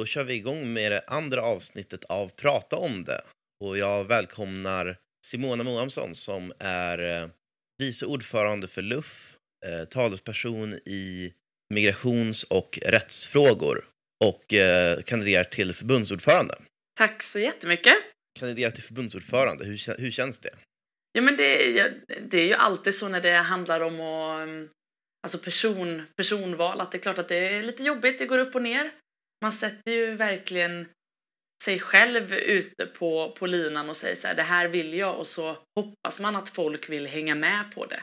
Då kör vi igång med det andra avsnittet av Prata om det. Och jag välkomnar Simona Moamsson som är eh, vice ordförande för LUF, eh, talesperson i migrations och rättsfrågor och eh, kandiderar till förbundsordförande. Tack så jättemycket. Kandiderar till förbundsordförande, hur, hur känns det? Ja, men det, är ju- det är ju alltid så när det handlar om att, um, alltså person, personval, att det är klart att det är lite jobbigt, det går upp och ner. Man sätter ju verkligen sig själv ute på, på linan och säger så här, det här vill jag och så hoppas man att folk vill hänga med på det.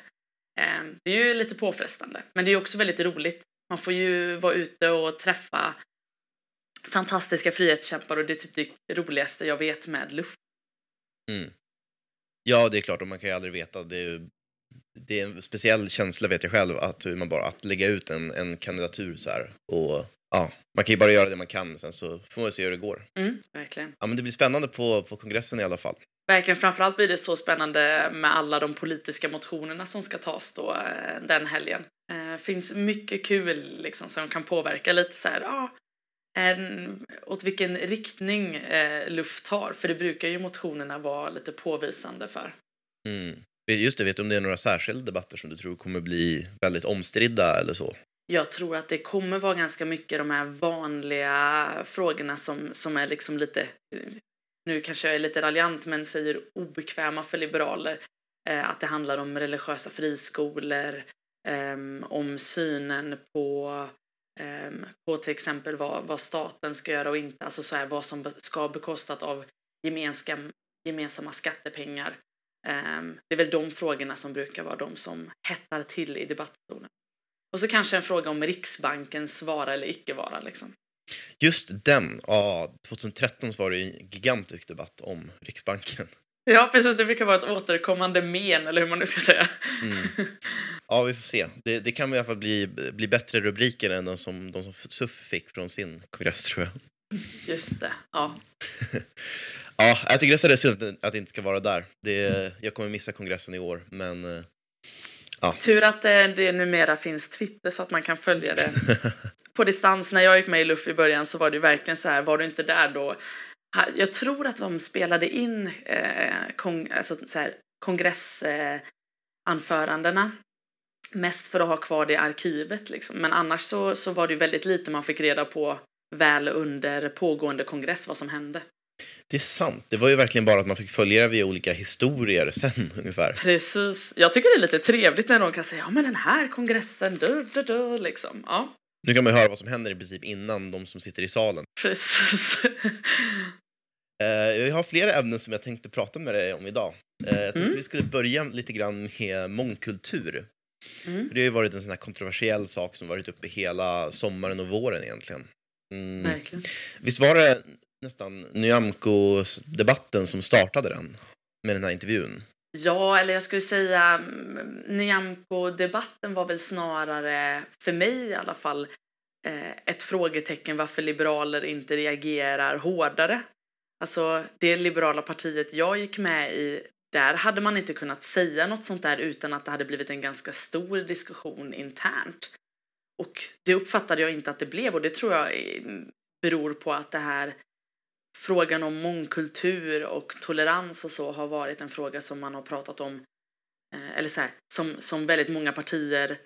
Eh, Det är ju lite påfrestande, men det är också väldigt roligt. Man får ju vara ute och träffa fantastiska frihetskämpar och det är typ det roligaste jag vet med luft. Mm. Ja, det är klart, och man kan ju aldrig veta. Det är, ju, det är en speciell känsla, vet jag själv, att, hur man bara, att lägga ut en, en kandidatur så här. Och, ja, man kan ju bara göra det man kan, sen så får man se hur det går. Mm, verkligen. Ja, men det blir spännande på, på kongressen i alla fall. Verkligen, framförallt blir det så spännande med alla de politiska motionerna som ska tas då eh, den helgen. Eh, finns mycket kul liksom som kan påverka lite så här, ja, en, åt vilken riktning eh, luft tar. För det brukar ju motionerna vara lite påvisande för. Mm. Just det, vet du om det är några särskilda debatter som du tror kommer bli väldigt omstridda eller så? Jag tror att det kommer vara ganska mycket de här vanliga frågorna som, som är liksom lite, nu kanske jag är lite raljant, men säger obekväma för liberaler. Eh, att det handlar om religiösa friskolor, eh, om synen på, eh, på till exempel vad, vad staten ska göra och inte, alltså så här, vad som ska bekostat av gemenskam, gemensamma skattepengar. Ehm, det är väl de frågorna som brukar vara de som hettar till i debattstolen. Och så kanske en fråga om Riksbankens vara eller icke vara. Liksom. Just den, ja, 2013 så var det en gigantisk debatt om Riksbanken. Ja, precis. Det brukar vara ett återkommande men, eller hur man nu ska säga. Mm. Ja, vi får se. Det, det kan i alla fall bli, bli bättre rubriker än de som, de som SUF fick från sin kongress, tror jag. Just det. Ja. Ja, jag tycker nästan det är synd att det inte ska vara där. Det, jag kommer missa kongressen i år, men... eh, Tur att det, det numera finns Twitter så att man kan följa det på distans. När jag gick med i Luff i början så var det verkligen så här, var du inte där då? Jag tror att de spelade in eh, kong, alltså så här, kongressanförandena. Eh, mest för att ha kvar det i arkivet liksom. Men annars så, så var det ju väldigt lite man fick reda på väl under pågående kongress vad som hände. Det är sant. Det var ju verkligen bara att man fick följa det via olika historier sen, ungefär. Precis. Jag tycker det är lite trevligt när någon kan säga ja men den här kongressen, du, du, du, liksom. Ja, Nu kan man ju höra vad som händer i princip innan de som sitter i salen. precis. Eh, jag har flera ämnen som jag tänkte prata med dig om idag. Eh, jag tänkte Mm. vi skulle börja lite grann med mångkultur. Mm. Det har ju varit en sån här kontroversiell sak som varit uppe hela sommaren och våren egentligen. Mm. Verkligen. Visst var det nästan Nyamko-debatten som startade den? Med den här intervjun? Ja, eller jag skulle säga mm, Nyamko-debatten var väl snarare, för mig i alla fall, eh, ett frågetecken varför liberaler inte reagerar hårdare. Alltså, det liberala partiet jag gick med i, där hade man inte kunnat säga något sånt där utan att det hade blivit en ganska stor diskussion internt. Och det uppfattade jag inte att det blev och det tror jag eh, beror på att det här frågan om mångkultur och tolerans och så har varit en fråga som man har pratat om, eh, eller så här, som, som väldigt många partier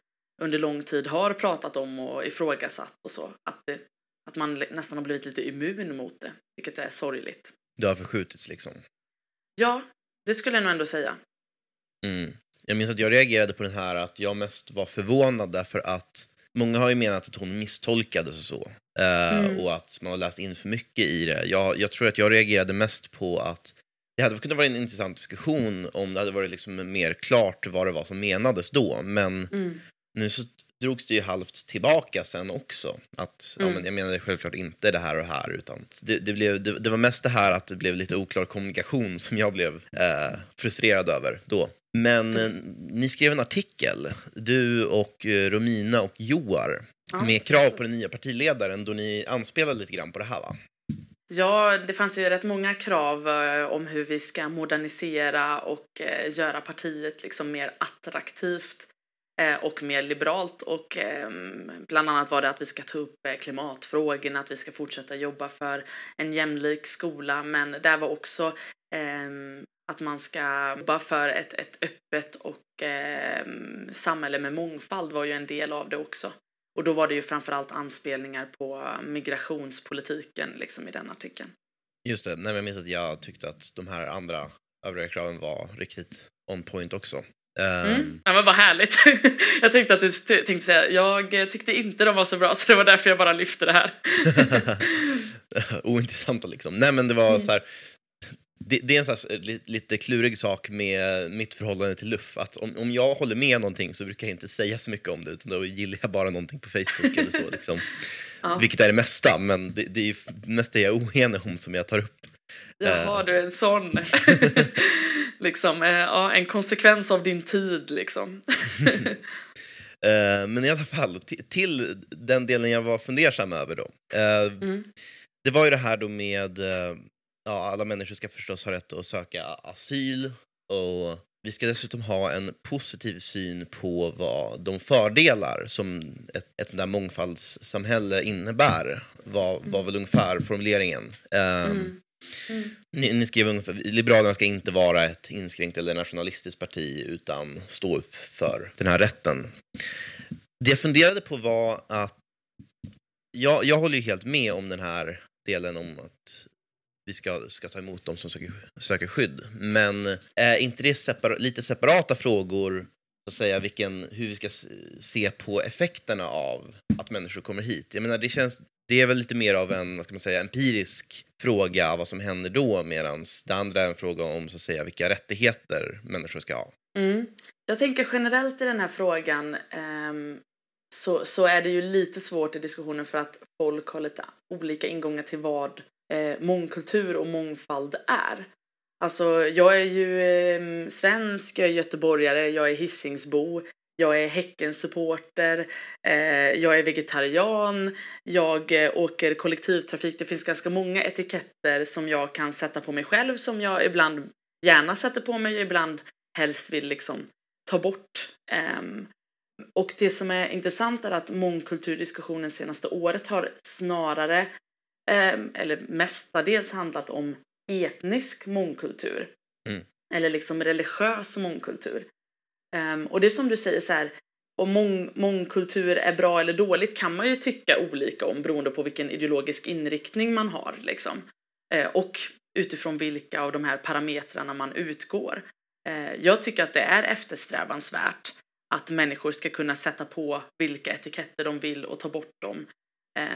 under lång tid har pratat om och ifrågasatt och så. Att, det, att man nästan har blivit lite immun mot det, vilket är sorgligt. Det har förskjutits liksom. Ja, det skulle jag nog ändå säga. Mm. Jag minns att jag reagerade på den här att jag mest var förvånad därför att många har ju menat att hon misstolkades och så. Eh, Mm. Och att man har läst in för mycket i det. Jag, jag tror att jag reagerade mest på att det hade kunnat vara en intressant diskussion om det hade varit liksom mer klart vad det var som menades då. Men Mm. nu så drogs det ju halvt tillbaka sen också. Att ja, Mm. men jag menade självklart inte det här och det här. Utan det, det, blev, det, det var mest det här att det blev lite oklar kommunikation som jag blev eh, frustrerad över då. Men eh, ni skrev en artikel, du och eh, Romina och Joar, Ja, med krav på den nya partiledaren då ni anspelade lite grann på det här va? Ja, det fanns ju rätt många krav eh, om hur vi ska modernisera och eh, göra partiet liksom mer attraktivt Eh, och mer liberalt. Och ehm, bland annat var det att vi ska ta upp eh, klimatfrågorna, att vi ska fortsätta jobba för en jämlik skola. Men där var också ehm, att man ska jobba för ett, ett öppet och eh, samhälle med mångfald var ju en del av det också. Och då var det ju framförallt anspelningar på migrationspolitiken liksom i den artikeln. Just det, nej, jag minns att jag tyckte att de här andra övriga kraven var riktigt on point också. Mm. Um, ja, men vad härligt. jag tänkte att du tänkte säga, jag tyckte inte de var så bra så det var därför jag bara lyfte det här. Ointressanta liksom. Nej men det var mm. så här, det, det, är en sån här, lite klurig sak med mitt förhållande till luff. Att om, om jag håller med någonting så brukar jag inte säga så mycket om det utan då gillar jag bara någonting på Facebook eller så. Liksom. Ja. Vilket är det mesta, men det, det är mest det jag är oenig om som jag tar upp. Jaha, uh. du är en sån. Liksom, uh, ja, en konsekvens av din tid liksom. uh, men i alla fall, till den delen jag var fundersam över då. Mm. Det var ju det här då med ja, alla människor ska förstås ha rätt att söka asyl och vi ska dessutom ha en positiv syn på vad de fördelar som ett, ett sånt där mångfaldssamhälle innebär, var, var väl ungefär formuleringen. Mm. Mm. Ni, ni, skrev ungefär, Liberalerna ska inte vara ett inskränkt eller nationalistiskt parti utan stå upp för den här rätten. Det jag funderade på var att jag, jag håller ju helt med om den här delen om att vi ska, ska ta emot dem som söker, söker skydd. Men är inte det separa, lite separata frågor, att säga, vilken, hur vi ska se på effekterna av att människor kommer hit? Jag menar, det, känns, det är väl lite mer av en vad ska man säga, empirisk fråga vad som händer då medan det andra är en fråga om så att säga, vilka rättigheter människor ska ha. Mm. Jag tänker generellt i den här frågan um, så, så är det ju lite svårt i diskussionen för att folk har lite olika ingångar till vad eh, mångkultur och mångfald är. Alltså, jag är ju eh, svensk, jag är göteborgare, jag är hissingsbo, jag är Häckensupporter, eh, jag är vegetarian, jag eh, åker kollektivtrafik. Det finns ganska många etiketter som jag kan sätta på mig själv som jag ibland gärna sätter på mig, ibland helst vill liksom ta bort. Um, och det som är intressant är att mångkulturdiskussionen senaste året har snarare um, eller mestadels handlat om etnisk mångkultur. Mm. Eller liksom religiös mångkultur. Um, och det är som du säger så här, om mång, mångkultur är bra eller dåligt kan man ju tycka olika om beroende på vilken ideologisk inriktning man har. Liksom. Uh, och utifrån vilka av de här parametrarna man utgår. Uh, jag tycker att det är eftersträvansvärt att människor ska kunna sätta på vilka etiketter de vill och ta bort dem.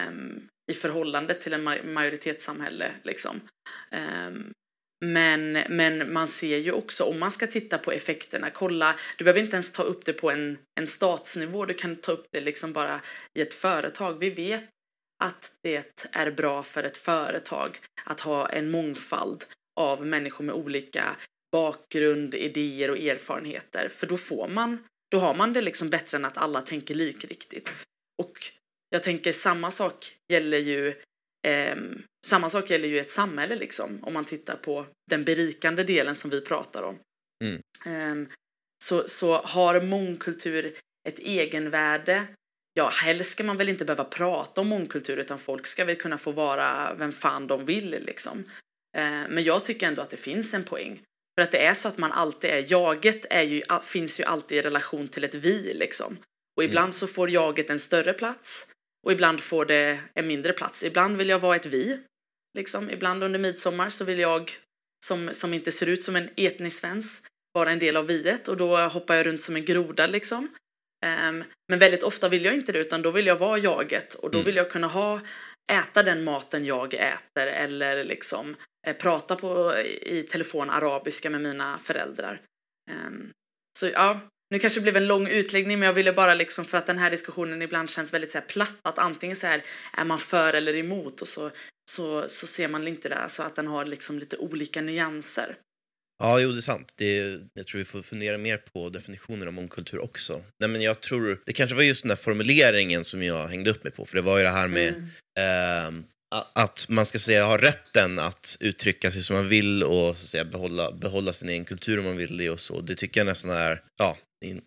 Um, i förhållande till en majoritetssamhälle. Liksom. Um, men, men man ser ju också, om man ska titta på effekterna, kolla, du behöver inte ens ta upp det på en, en statsnivå, du kan ta upp det liksom bara i ett företag. Vi vet att det är bra för ett företag att ha en mångfald av människor med olika bakgrund, idéer och erfarenheter, för då får man, då har man det liksom bättre än att alla tänker likriktigt. Och jag tänker samma sak gäller ju eh, samma sak gäller ju ett samhälle liksom om man tittar på den berikande delen som vi pratar om. Mm. Eh, så, så har mångkultur ett egenvärde. Ja, helst ska man väl inte behöva prata om mångkultur utan folk ska väl kunna få vara vem fan de vill liksom. Eh, men jag tycker ändå att det finns en poäng. För att det är så att man alltid är, jaget är ju, finns ju alltid i relation till ett vi liksom. Och ibland mm. så får jaget en större plats och ibland får det en mindre plats. Ibland vill jag vara ett vi. Liksom. Ibland under midsommar så vill jag, som, som inte ser ut som en etnisk svensk, vara en del av viet och då hoppar jag runt som en groda liksom. Um, men väldigt ofta vill jag inte det utan då vill jag vara jaget och då mm. vill jag kunna ha, äta den maten jag äter eller liksom eh, prata på, i telefon arabiska med mina föräldrar. Um, så ja, nu kanske det blev en lång utläggning men jag ville bara liksom för att den här diskussionen ibland känns väldigt så här platt att antingen så här är man för eller emot och så, så, så ser man inte det så att den har liksom lite olika nyanser. Ja, jo, det är sant. Det, jag tror vi får fundera mer på definitionen av mångkultur också. Nej, men jag tror, det kanske var just den där formuleringen som jag hängde upp mig på, för det var ju det här med mm. eh, att man ska säga ha rätten att uttrycka sig som man vill och så säga, behålla, behålla sin egen kultur om man vill det och så. Det tycker jag nästan är, ja,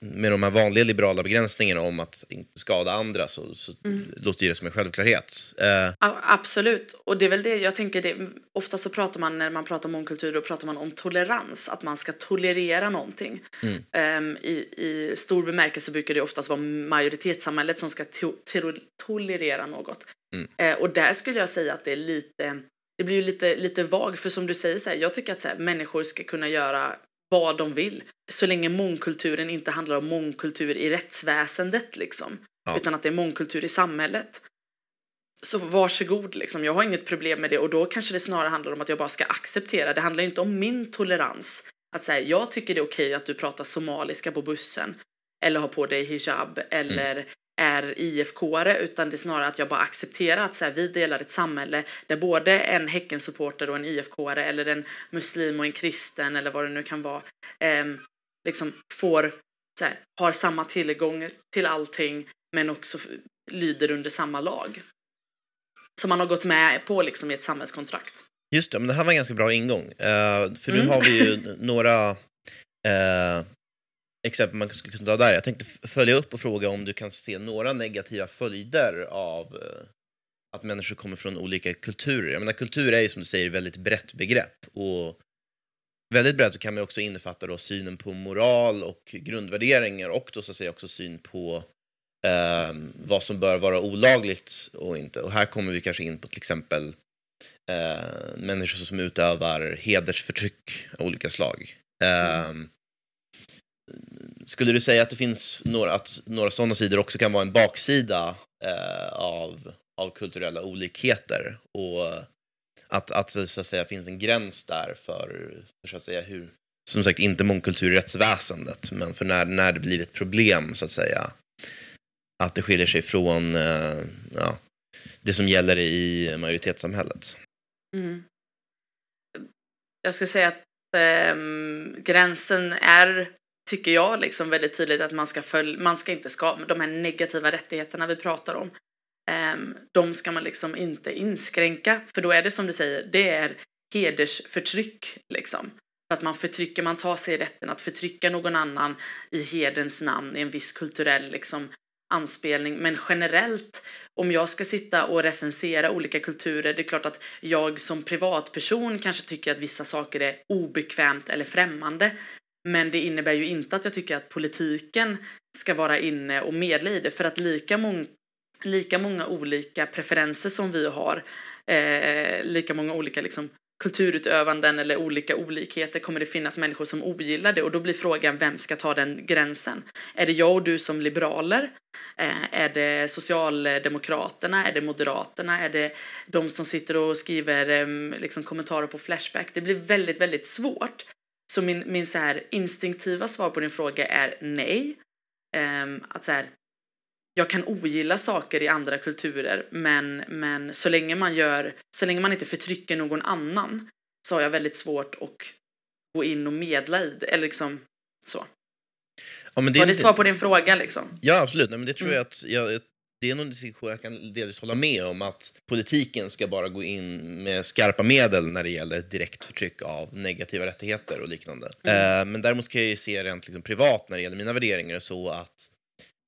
med de här vanliga liberala begränsningarna om att inte skada andra så, så mm. låter det som en självklarhet. Uh. absolut, och det är väl det jag tänker. Det, ofta så pratar man när man pratar om mångkultur då pratar man om tolerans, att man ska tolerera någonting. Mm. Um, i, I stor bemärkelse brukar det oftast vara majoritetssamhället som ska to to tolerera något. Mm. Uh, och där skulle jag säga att det är lite det blir ju lite, lite vagt, för som du säger, så här, jag tycker att så här, människor ska kunna göra vad de vill. Så länge mångkulturen inte handlar om mångkultur i rättsväsendet liksom. Ja. Utan att det är mångkultur i samhället. Så varsågod liksom, jag har inget problem med det och då kanske det snarare handlar om att jag bara ska acceptera. Det handlar inte om min tolerans. Att säga, jag tycker det är okej att du pratar somaliska på bussen. Eller har på dig hijab. Eller mm är IFK-are utan det är snarare att jag bara accepterar att så här, vi delar ett samhälle där både en Häckensupporter och en IFK-are eller en muslim och en kristen eller vad det nu kan vara eh, liksom får, så här, har samma tillgång till allting men också lyder under samma lag. Som man har gått med på liksom i ett samhällskontrakt. Just det, men det här var en ganska bra ingång. Uh, för nu mm. har vi ju några uh, exempel man skulle kunna ta där. Jag tänkte följa upp och fråga om du kan se några negativa följder av eh, att människor kommer från olika kulturer. Jag menar, kultur är ju som du säger väldigt brett begrepp. Och väldigt brett så kan man också innefatta då synen på moral och grundvärderingar och då så att säga också syn på eh, vad som bör vara olagligt och inte. Och här kommer vi kanske in på till exempel eh, människor som utövar hedersförtryck av olika slag. Eh, mm. Skulle du säga att det finns några, att några sådana sidor också kan vara en baksida eh, av, av kulturella olikheter? Och att, att det så att säga, finns en gräns där för, för så att säga, hur, som sagt inte mångkultur i rättsväsendet, men för när, när det blir ett problem så att säga, att det skiljer sig från eh, ja, det som gäller i majoritetssamhället. Mm. Jag skulle säga att eh, gränsen är tycker jag liksom väldigt tydligt att man ska följa, man ska inte skapa de här negativa rättigheterna vi pratar om. Um, de ska man liksom inte inskränka, för då är det som du säger, det är hedersförtryck liksom. Att man förtrycker, man tar sig rätten att förtrycka någon annan i hederns namn i en viss kulturell liksom anspelning. Men generellt, om jag ska sitta och recensera olika kulturer, det är klart att jag som privatperson kanske tycker att vissa saker är obekvämt eller främmande. Men det innebär ju inte att jag tycker att politiken ska vara inne och medla i det för att lika, mång lika många olika preferenser som vi har, eh, lika många olika liksom, kulturutövanden eller olika olikheter kommer det finnas människor som ogillar det och då blir frågan vem ska ta den gränsen? Är det jag och du som liberaler? Eh, är det Socialdemokraterna? Är det Moderaterna? Är det de som sitter och skriver eh, liksom, kommentarer på Flashback? Det blir väldigt, väldigt svårt så min, min så här instinktiva svar på din fråga är nej. Um, att så här, jag kan ogilla saker i andra kulturer men, men så, länge man gör, så länge man inte förtrycker någon annan så har jag väldigt svårt att gå in och medla i det. Eller liksom så. Ja, men det, Var det svar på din fråga? Liksom? Ja, absolut. Nej, men det tror mm. jag att jag, det är nog en diskussion jag kan delvis hålla med om att politiken ska bara gå in med skarpa medel när det gäller direkt förtryck av negativa rättigheter och liknande. Mm. Eh, men däremot kan jag ju se rent liksom, privat när det gäller mina värderingar så att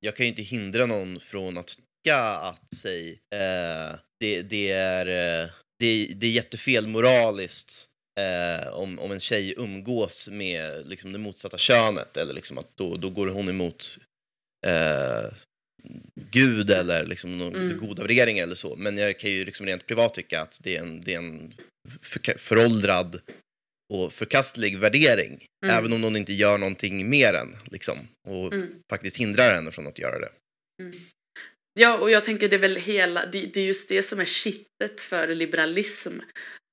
jag kan ju inte hindra någon från att tycka att säg, eh, det, det, är, eh, det, det är jättefel moraliskt eh, om, om en tjej umgås med liksom, det motsatta könet eller liksom att då, då går hon emot eh, Gud eller liksom någon mm. goda värderingar eller så. Men jag kan ju liksom rent privat tycka att det är en, det är en för, föråldrad och förkastlig värdering. Mm. Även om någon inte gör någonting mer än liksom, och mm. faktiskt hindrar henne från att göra det. Mm. Ja, och jag tänker det är väl hela, det, det är just det som är kittet för liberalism.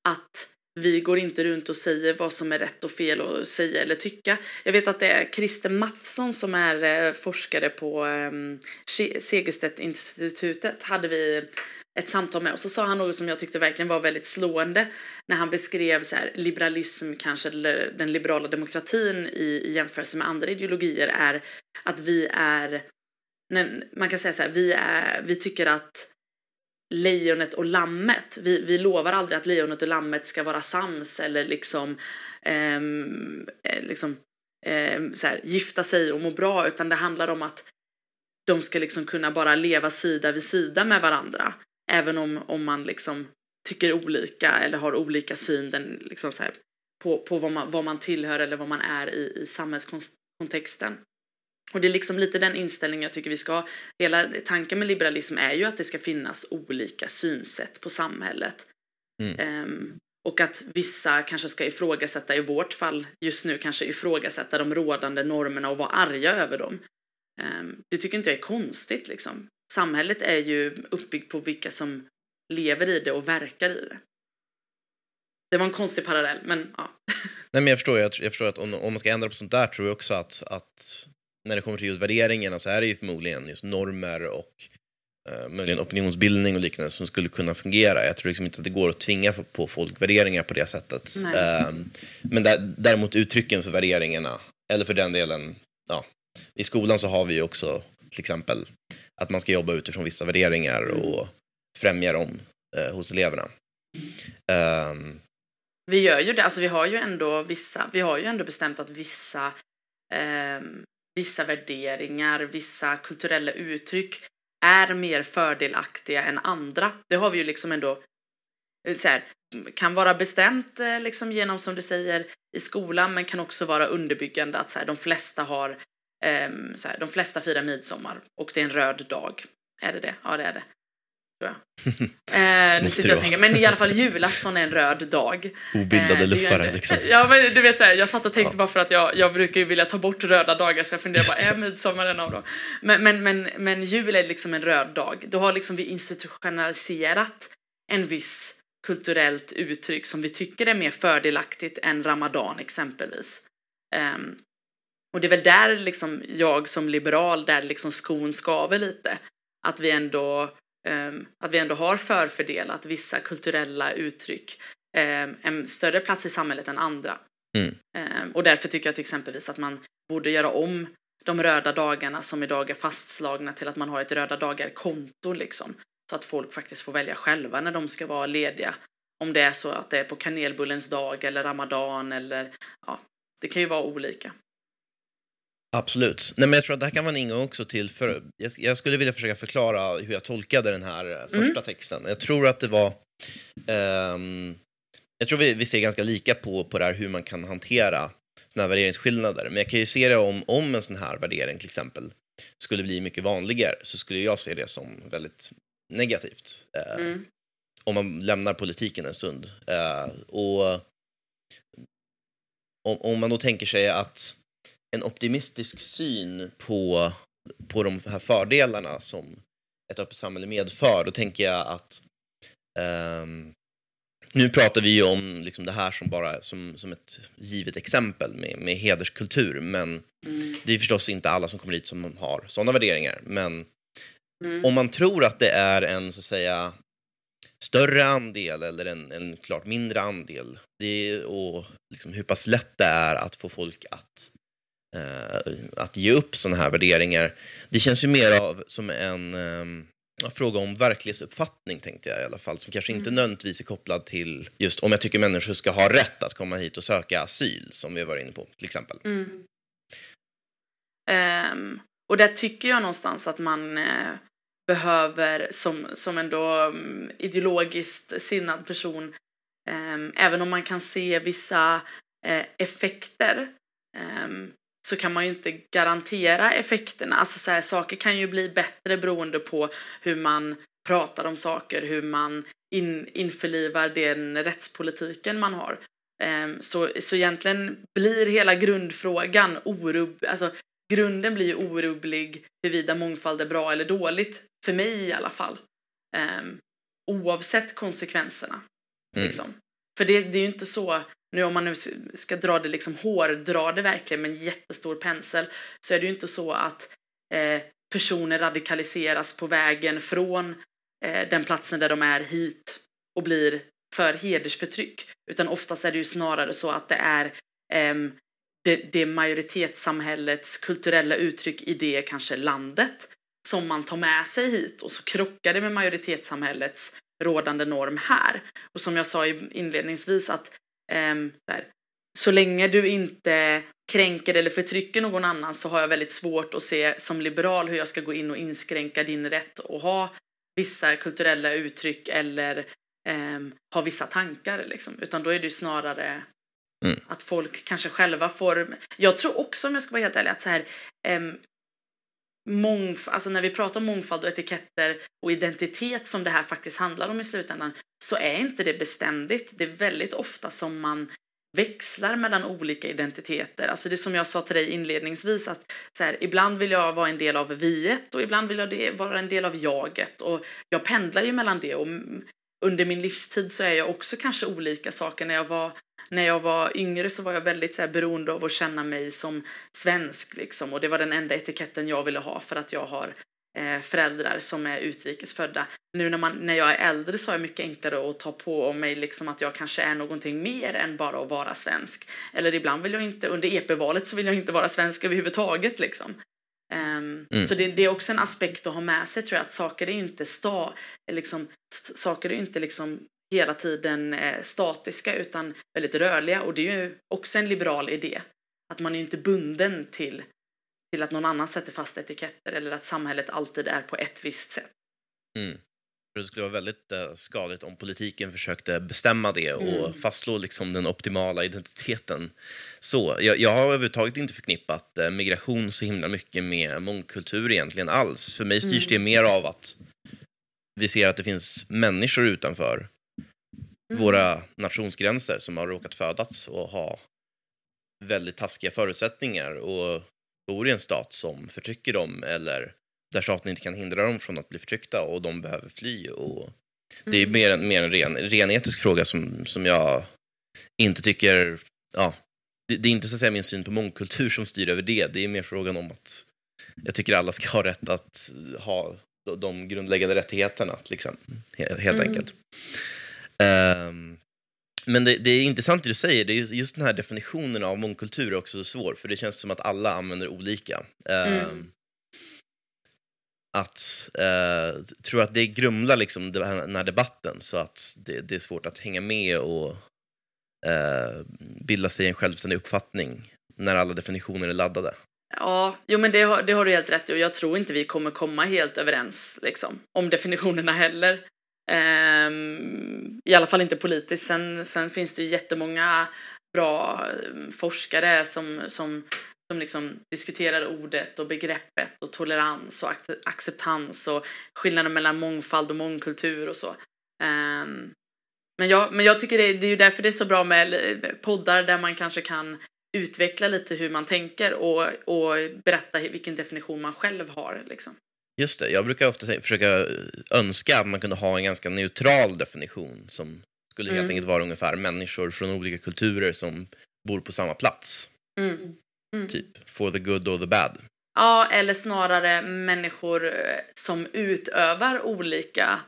Att vi går inte runt och säger vad som är rätt och fel att säga eller tycka. Jag vet att det är Christer Mattsson som är eh, forskare på ehm, Segerstedt-institutet hade vi ett samtal med och så sa han något som jag tyckte verkligen var väldigt slående när han beskrev så här, liberalism kanske eller den liberala demokratin i, i jämförelse med andra ideologier är att vi är man kan säga så här, vi, är, vi tycker att lejonet och lammet. Vi, vi lovar aldrig att lejonet och lammet ska vara sams eller liksom, ehm, eh, liksom eh, så här, gifta sig och må bra utan det handlar om att de ska liksom kunna bara leva sida vid sida med varandra. Även om, om man liksom tycker olika eller har olika syn den, liksom så här, på, på vad, man, vad man tillhör eller vad man är i, i samhällskontexten. Och det är liksom lite den inställningen jag tycker vi ska ha. Hela tanken med liberalism är ju att det ska finnas olika synsätt på samhället. Mm. Um, och att vissa kanske ska ifrågasätta, i vårt fall just nu kanske ifrågasätta de rådande normerna och vara arga över dem. Um, det tycker inte jag är konstigt liksom. Samhället är ju uppbyggt på vilka som lever i det och verkar i det. Det var en konstig parallell, men ja. Nej, men jag förstår, jag, jag förstår att om, om man ska ändra på sånt där tror jag också att, att när det kommer till just värderingarna så är det ju förmodligen just normer och eh, möjligen opinionsbildning och liknande som skulle kunna fungera. Jag tror liksom inte att det går att tvinga på folk värderingar på det sättet. Eh, men där, däremot uttrycken för värderingarna, eller för den delen, ja, i skolan så har vi ju också till exempel att man ska jobba utifrån vissa värderingar mm. och främja dem eh, hos eleverna. Um, vi gör ju det, alltså vi har ju ändå vissa, vi har ju ändå bestämt att vissa eh, vissa värderingar, vissa kulturella uttryck är mer fördelaktiga än andra. Det har vi ju liksom ändå eh, så här, kan vara bestämt eh, liksom genom som du säger i skolan men kan också vara underbyggande att så här, de flesta har um, så här, de flesta firar midsommar och det är en röd dag. Är det det? Ja, det är det tror jag. Eh, nu sitter jag tänker, men i alla fall julafton är en röd dag. Obildade eh, luffare liksom. Ja, men du vet så här, jag satt och tänkte ja. bara för att jag, jag brukar ju vilja ta bort röda dagar så jag funderar bara, är midsommar en av dem? Men, men, men, men jul är liksom en röd dag. Då har liksom vi institutionaliserat en viss kulturellt uttryck som vi tycker är mer fördelaktigt än ramadan exempelvis. Um, och det är väl där liksom jag som liberal, där liksom skon skaver lite. Att vi ändå att vi ändå har förfördelat vissa kulturella uttryck ehm, en större plats i samhället än andra. Mm. Ehm, och därför tycker jag till exempelvis att man borde göra om de röda dagarna som idag är fastslagna till att man har ett röda dagar-konto liksom. Så att folk faktiskt får välja själva när de ska vara lediga. Om det är så att det är på kanelbullens dag eller ramadan eller ja, det kan ju vara olika. Absolut. Nej, men jag tror att det här kan vara en ingång också till, för jag, jag skulle vilja försöka förklara hur jag tolkade den här eh, första mm. texten. Jag tror att det var, um, jag tror vi, vi ser ganska lika på, på det här hur man kan hantera såna här värderingsskillnader. Men jag kan ju se det om, om en sån här värdering till exempel skulle bli mycket vanligare så skulle jag se det som väldigt negativt. Uh, mm. Om man lämnar politiken en stund. Uh, och om, om man då tänker sig att en optimistisk syn på, på de här fördelarna som ett öppet samhälle medför, då tänker jag att um, nu pratar vi ju om liksom det här som bara som, som ett givet exempel med, med hederskultur, men mm. det är förstås inte alla som kommer dit som har sådana värderingar. Men mm. om man tror att det är en så att säga större andel eller en, en klart mindre andel, det är, och liksom hur pass lätt det är att få folk att eh, att ge upp sådana här värderingar. Det känns ju mer av som en eh, fråga om verklighetsuppfattning, tänkte jag i alla fall, som kanske inte mm. nödvändigtvis är kopplad till just om jag tycker människor ska ha rätt att komma hit och söka asyl, som vi var inne på, till exempel. Mm. Um, och där tycker jag någonstans att man uh, behöver, som, som ändå um, ideologiskt sinnad person, um, även om man kan se vissa uh, effekter um, så kan man ju inte garantera effekterna. Alltså så här, saker kan ju bli bättre beroende på hur man pratar om saker, hur man in, införlivar den rättspolitiken man har. Um, så, så egentligen blir hela grundfrågan orubb, alltså grunden blir ju orubblig huruvida mångfald är bra eller dåligt, för mig i alla fall. Um, oavsett konsekvenserna. Mm. Liksom. För det, det är ju inte så nu om man nu ska dra det liksom hårdra det verkligen med en jättestor pensel så är det ju inte så att eh, personer radikaliseras på vägen från eh, den platsen där de är hit och blir för hedersförtryck. Utan oftast är det ju snarare så att det är eh, det, det majoritetssamhällets kulturella uttryck i det kanske landet som man tar med sig hit och så krockar det med majoritetssamhällets rådande norm här. Och som jag sa inledningsvis att Um, så länge du inte kränker eller förtrycker någon annan så har jag väldigt svårt att se som liberal hur jag ska gå in och inskränka din rätt att ha vissa kulturella uttryck eller eh, ha vissa tankar. Liksom. Utan då är det snarare mm. att folk kanske själva får... Jag tror också, om jag ska vara helt ärlig, att så här, eh, mångf alltså när vi pratar om mångfald och etiketter och identitet som det här faktiskt handlar om i slutändan så är inte det beständigt. Det är väldigt ofta som man växlar mellan olika identiteter. Alltså det som jag sa till dig inledningsvis att så här, ibland vill jag vara en del av viet och ibland vill jag vara en del av jaget och jag pendlar ju mellan det och under min livstid så är jag också kanske olika saker. När jag var, när jag var yngre så var jag väldigt så här, beroende av att känna mig som svensk liksom och det var den enda etiketten jag ville ha för att jag har eh, föräldrar som är utrikesfödda. Nu när, man, när jag är äldre så är det mycket enklare att ta på mig liksom att jag kanske är någonting mer än bara att vara svensk. Eller ibland vill jag inte, under EP-valet så vill jag inte vara svensk överhuvudtaget liksom. Um, mm. Så det, det, är också en aspekt att ha med sig tror jag, att saker är inte, sta, liksom, saker är inte liksom hela tiden eh, statiska utan väldigt rörliga och det är ju också en liberal idé. Att man är inte bunden till till att någon annan sätter fast etiketter eller att samhället alltid är på ett visst sätt. Mm. Det skulle vara väldigt uh, skadligt om politiken försökte bestämma det och mm. fastslå liksom, den optimala identiteten. Så, jag, jag har överhuvudtaget inte förknippat uh, migration så himla mycket med mångkultur egentligen alls. För mig styrs mm. det mer av att vi ser att det finns människor utanför mm. våra nationsgränser som har råkat födas och ha väldigt taskiga förutsättningar och bor i en stat som förtrycker dem eller där staten inte kan hindra dem från att bli förtryckta och de behöver fly. Och det är mm. mer, en, mer en ren, ren etisk fråga som, som jag inte tycker... Ja, det, det, är inte så att säga min syn på mångkultur som styr över det. Det är mer frågan om att jag tycker alla ska ha rätt att ha de grundläggande rättigheterna, liksom, helt mm. enkelt. Um, men det, det, är intressant det du säger, det är just den här definitionen av mångkultur är också svår, för det känns som att alla använder olika. Mm. Uh, att, uh, tror att det grumlar liksom den här debatten så att det, det är svårt att hänga med och uh, bilda sig en självständig uppfattning när alla definitioner är laddade. Ja, jo men det har, det har du helt rätt i och jag tror inte vi kommer komma helt överens liksom, om definitionerna heller. Um, I alla fall inte politiskt. Sen, sen finns det ju jättemånga bra ehm, forskare som, som, som liksom diskuterar ordet och begreppet och tolerans och acceptans och skillnaden mellan mångfald och mångkultur och så. Um, men, jag, men jag tycker det, det är ju därför det är så bra med eh, poddar där man kanske kan utveckla lite hur man tänker och, och berätta vilken definition man själv har. Liksom. Just det, jag brukar ofta försöka önska att man kunde ha en ganska neutral definition som skulle helt mm. enkelt vara ungefär människor från olika kulturer som bor på samma plats. Mm. Mm. Typ, for the good or the bad. Ja, eller snarare människor eh, som utövar olika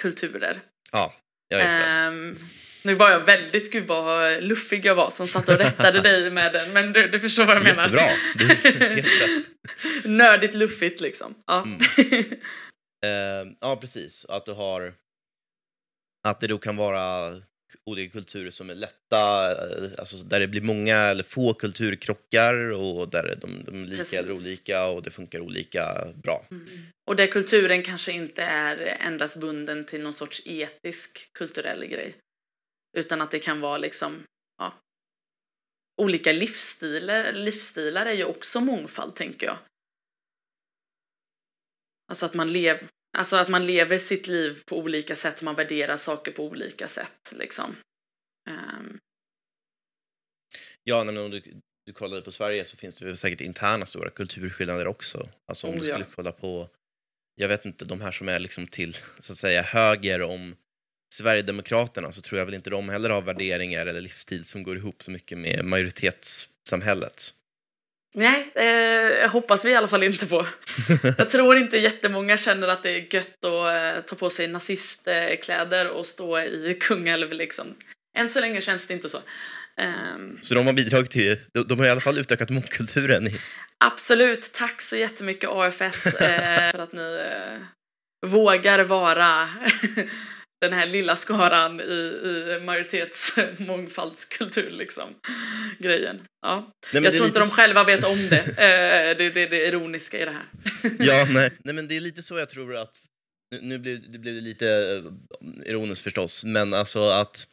kulturer. Ja, ja just det. Um, nu var jag väldigt, gud vad luffig jag var som satt och rättade dig med den, men du, du förstår vad jag menar. Jättebra. Nördigt luffigt liksom. Ja. Mm. Uh, ja, precis. Att du har... Att det då kan vara olika kulturer som är lätta, eh, alltså där det blir många eller få kulturkrockar och där de, de är lika Precis. eller olika och det funkar olika bra. Mm. Och där kulturen kanske inte är endast bunden till någon sorts etisk kulturell grej. Utan att det kan vara liksom, ja, olika livsstilar. Livsstilar är ju också mångfald, tänker jag. Alltså att man, lev, alltså att man lever sitt liv på olika sätt, man värderar saker på olika sätt. Liksom. Um. Ja, men om du, du kollar på Sverige så finns det säkert interna stora kulturskillnader också. Alltså om oh, du skulle ja. kolla på, jag vet inte, de här som är liksom till så att säga höger om Sverigedemokraterna så tror jag väl inte de heller har värderingar eller livsstil som går ihop så mycket med majoritetssamhället. Nej, eh, hoppas vi i alla fall inte på. jag tror inte jättemånga känner att det är gött att eh, ta på sig nazistkläder och stå i Kungälv liksom. Än så länge känns det inte så. Um, så de har bidragit till, de, de har i alla fall utökat mångkulturen? I... Absolut, tack så jättemycket AFS eh, för att ni eh, vågar vara den här lilla skaran i, i majoritets mångfaldskultur liksom. Grejen. Ja. Nej, jag tror inte de själva vet om det. Eh, det är det, det ironiska i det här. ja, nej. nej, men det är lite så jag tror att, nu, nu blev det blev lite eh, ironiskt förstås, men alltså att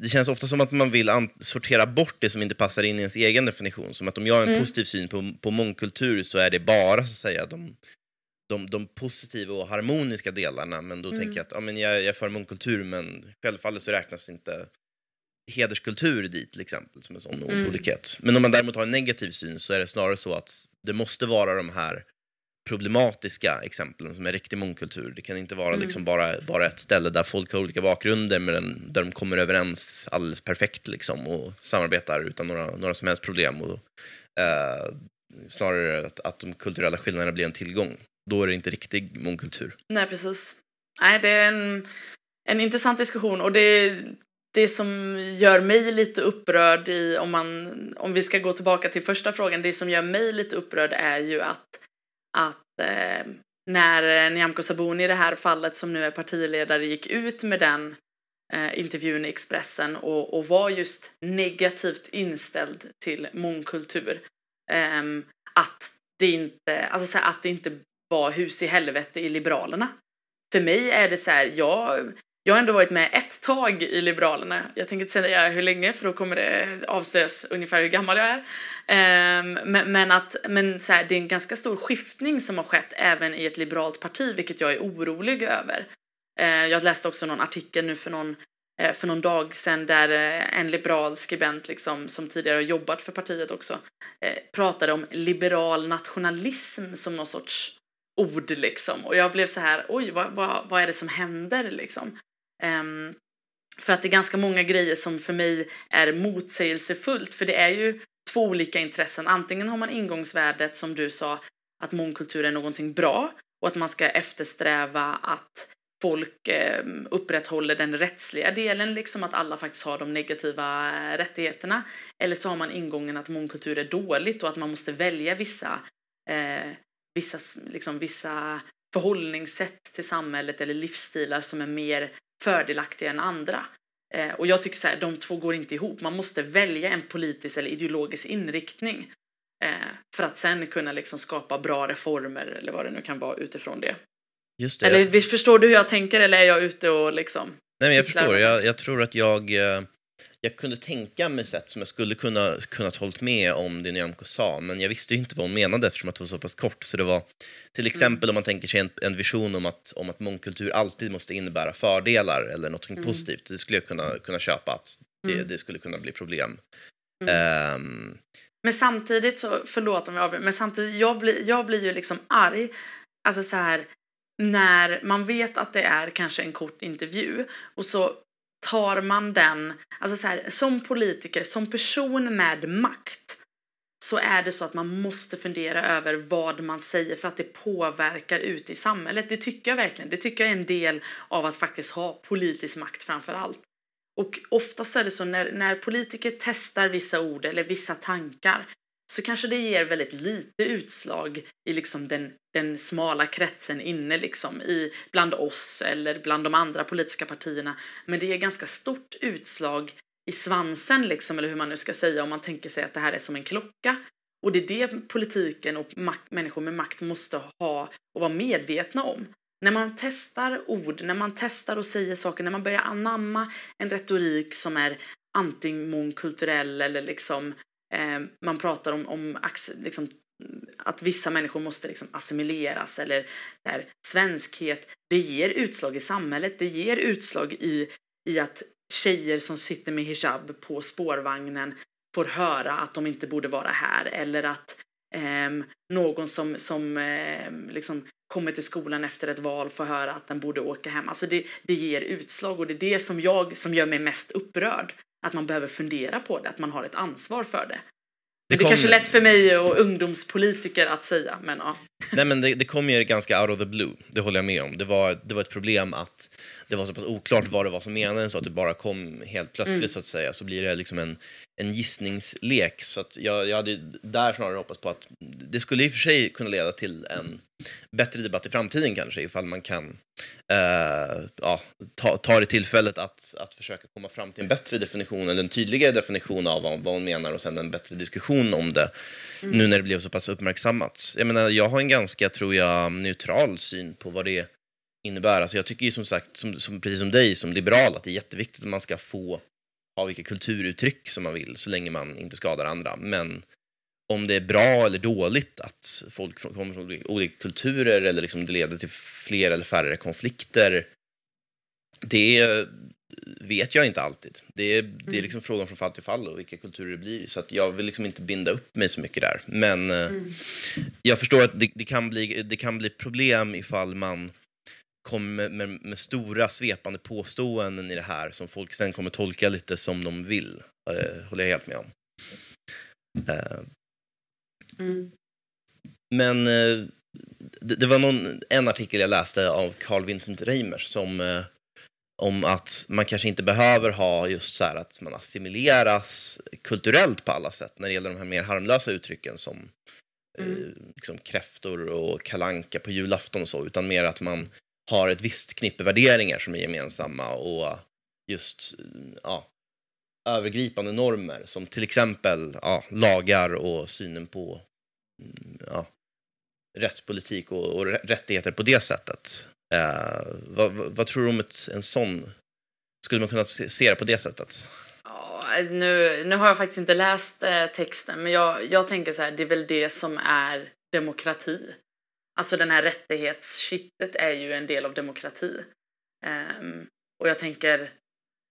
det känns ofta som att man vill sortera bort det som inte passar in i ens egen definition. Som att om jag har en mm. positiv syn på, på mångkultur så är det bara så att säga de, de, de positiva och harmoniska delarna. Men då mm. tänker jag att ja, men jag, jag är för mångkultur men självfallet så räknas inte hederskultur dit till exempel som en sån mm. olikhet. Men om man däremot har en negativ syn så är det snarare så att det måste vara de här problematiska exemplen som är riktig mångkultur. Det kan inte vara mm. liksom bara, bara ett ställe där folk har olika bakgrunder men där de kommer överens alldeles perfekt liksom, och samarbetar utan några, några som helst problem. Och, eh, snarare att, att de kulturella skillnaderna blir en tillgång. Då är det inte riktig mångkultur. Nej, precis. Nej, det är en, en intressant diskussion och det, det som gör mig lite upprörd i, om, man, om vi ska gå tillbaka till första frågan, det som gör mig lite upprörd är ju att att eh, när Nyamko Sabuni i det här fallet som nu är partiledare gick ut med den eh, intervjun i Expressen och, och, var just negativt inställd till mångkultur. Eh, att, det inte, alltså här, att det inte var hus i helvete i Liberalerna. För mig är det så här, jag jag har ändå varit med ett tag i Liberalerna. Jag tänker inte säga hur länge för då kommer det avslöjas ungefär hur gammal jag är. Um, men, men, att, men så här, det är en ganska stor skiftning som har skett även i ett liberalt parti, vilket jag är orolig över. Uh, jag läste också någon artikel nu för någon, uh, för någon dag sedan där uh, en liberal skribent liksom, som tidigare har jobbat för partiet också eh, pratade om liberal nationalism som någon sorts ord liksom. Och jag blev så här, oj, vad, vad, vad är det som händer liksom? Um, för att det är ganska många grejer som för mig är motsägelsefullt, för det är ju två olika intressen. Antingen har man ingångsvärdet som du sa, att mångkultur är någonting bra och att man ska eftersträva att folk eh, upprätthåller den rättsliga delen, liksom att alla faktiskt har de negativa eh, rättigheterna. Eller så har man ingången att mångkultur är dåligt och att man måste välja vissa, eh, vissa, liksom, vissa förhållningssätt till samhället eller livsstilar som är mer fördelaktiga än andra. Eh, och jag tycker så här, de två går inte ihop. Man måste välja en politisk eller ideologisk inriktning eh, för att sen kunna liksom skapa bra reformer eller vad det nu kan vara utifrån det. Just det. Eller förstår du hur jag tänker eller är jag ute och liksom? Nej, men jag förstår. Jag, jag tror att jag eh, jag kunde tänka mig sätt som jag skulle kunna, kunna hållit med om det Nyamko sa, men jag visste inte vad hon menade eftersom att det var så pass kort. Så det var till mm. exempel mm. om man tänker sig en, en, vision om att, om att mångkultur alltid måste innebära fördelar eller något mm. positivt. Det skulle jag kunna, kunna köpa, att det, mm. det skulle kunna bli problem. Um, men samtidigt så, förlåt om jag avbryter, men samtidigt, jag blir, jag blir ju liksom arg, alltså så här, när man vet att det är kanske en kort intervju och så tar man den, alltså så här, som politiker, som person med makt så är det så att man måste fundera över vad man säger för att det påverkar ute i samhället. Det tycker jag verkligen. Det tycker jag är en del av att faktiskt ha politisk makt framför allt. Och oftast är det så när, när politiker testar vissa ord eller vissa tankar så kanske det ger väldigt lite utslag i liksom den, den smala kretsen inne liksom i, bland oss eller bland de andra politiska partierna. Men det ger ganska stort utslag i svansen liksom, eller hur man nu ska säga om man tänker sig att det här är som en klocka. Och det är det politiken och makt, människor med makt måste ha och vara medvetna om. När man testar ord, när man testar och säger saker, när man börjar anamma en retorik som är antingen mångkulturell eller liksom Eh, man pratar om, om liksom, att vissa människor måste liksom assimileras eller där, svenskhet. Det ger utslag i samhället. Det ger utslag i, i att tjejer som sitter med hijab på spårvagnen får höra att de inte borde vara här eller att eh, någon som, som eh, liksom kommer till skolan efter ett val får höra att den borde åka hem. Alltså det, det ger utslag och det är det som, jag, som gör mig mest upprörd att man behöver fundera på det, att man har ett ansvar för det. Det, det är kanske lätt för mig och ungdomspolitiker att säga, men ja. Nej, men det, det kom ju ganska out of the blue, det håller jag med om. Det var, det var ett problem att det var så pass oklart vad det var som menades så att det bara kom helt plötsligt mm. så att säga. Så blir det liksom en, en gissningslek. Så att jag, jag hade där snarare hoppats på att det skulle i och för sig kunna leda till en bättre debatt i framtiden kanske ifall man kan eh, ja, ta, tar det tillfället att, att försöka komma fram till en bättre definition, eller en tydligare definition av vad, vad hon menar och sen en bättre diskussion om det, mm. nu när det blev så pass uppmärksammat. Jag menar, jag har en ganska, tror jag, neutral syn på vad det innebär. Alltså jag tycker ju som sagt, som, som, precis som dig som liberal, att det är jätteviktigt att man ska få ha vilka kulturuttryck som man vill, så länge man inte skadar andra. Men om det är bra eller dåligt att folk kommer från olika kulturer eller liksom det leder till fler eller färre konflikter, det vet jag inte alltid. Det är, det är mm. liksom frågan från fall till fall och vilka kulturer det blir. Så att jag vill liksom inte binda upp mig så mycket där. Men eh, mm. jag förstår att det, det, kan bli, det kan bli problem ifall man kommer med, med, stora svepande påståenden i det här som folk sen kommer tolka lite som de vill. Uh, håller jag helt med om. Uh, mm. Men uh, det, det, var någon, en artikel jag läste av Carl Vincent Reimers som om att man kanske inte behöver ha just så här att man assimileras kulturellt på alla sätt när det gäller de här mer harmlösa uttrycken som mm. liksom kräftor och kalanka på julafton och så, utan mer att man har ett visst knippe värderingar som är gemensamma och just ja, övergripande normer som till exempel ja, lagar och synen på mm, ja, rättspolitik och, och rättigheter på det sättet. Eh, vad, vad, vad, tror du om ett, en sån? Skulle man kunna se, se det på det sättet? Ja, nu, nu har jag faktiskt inte läst eh, texten, men jag, jag tänker så här, det är väl det som är demokrati. Alltså den här rättighetskittet är ju en del av demokrati. Um, och jag tänker,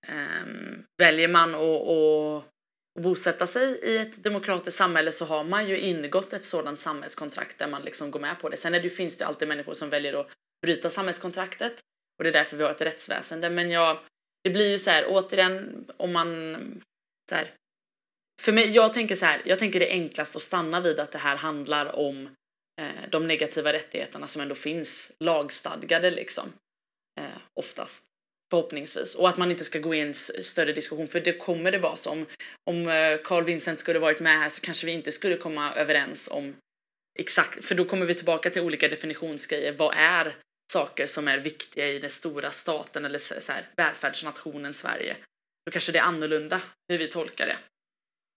um, väljer man att bosätta sig i ett demokratiskt samhälle så har man ju ingått ett sådant samhällskontrakt där man liksom går med på det. Sen är det, finns det alltid människor som väljer att bryta samhällskontraktet och det är därför vi har ett rättsväsende. Men jag, det blir ju så här, återigen, om man så här, för mig, jag tänker så här, jag tänker det är enklast att stanna vid att det här handlar om eh, de negativa rättigheterna som ändå finns lagstadgade liksom. Eh, oftast. Förhoppningsvis. Och att man inte ska gå i en större diskussion för det kommer det vara så. Om, om eh, Carl Vincent skulle varit med här så kanske vi inte skulle komma överens om exakt, för då kommer vi tillbaka till olika definitionsgrejer. Vad är saker som är viktiga i den stora staten eller så här, välfärdsnationen Sverige? Då kanske det är annorlunda hur vi tolkar det.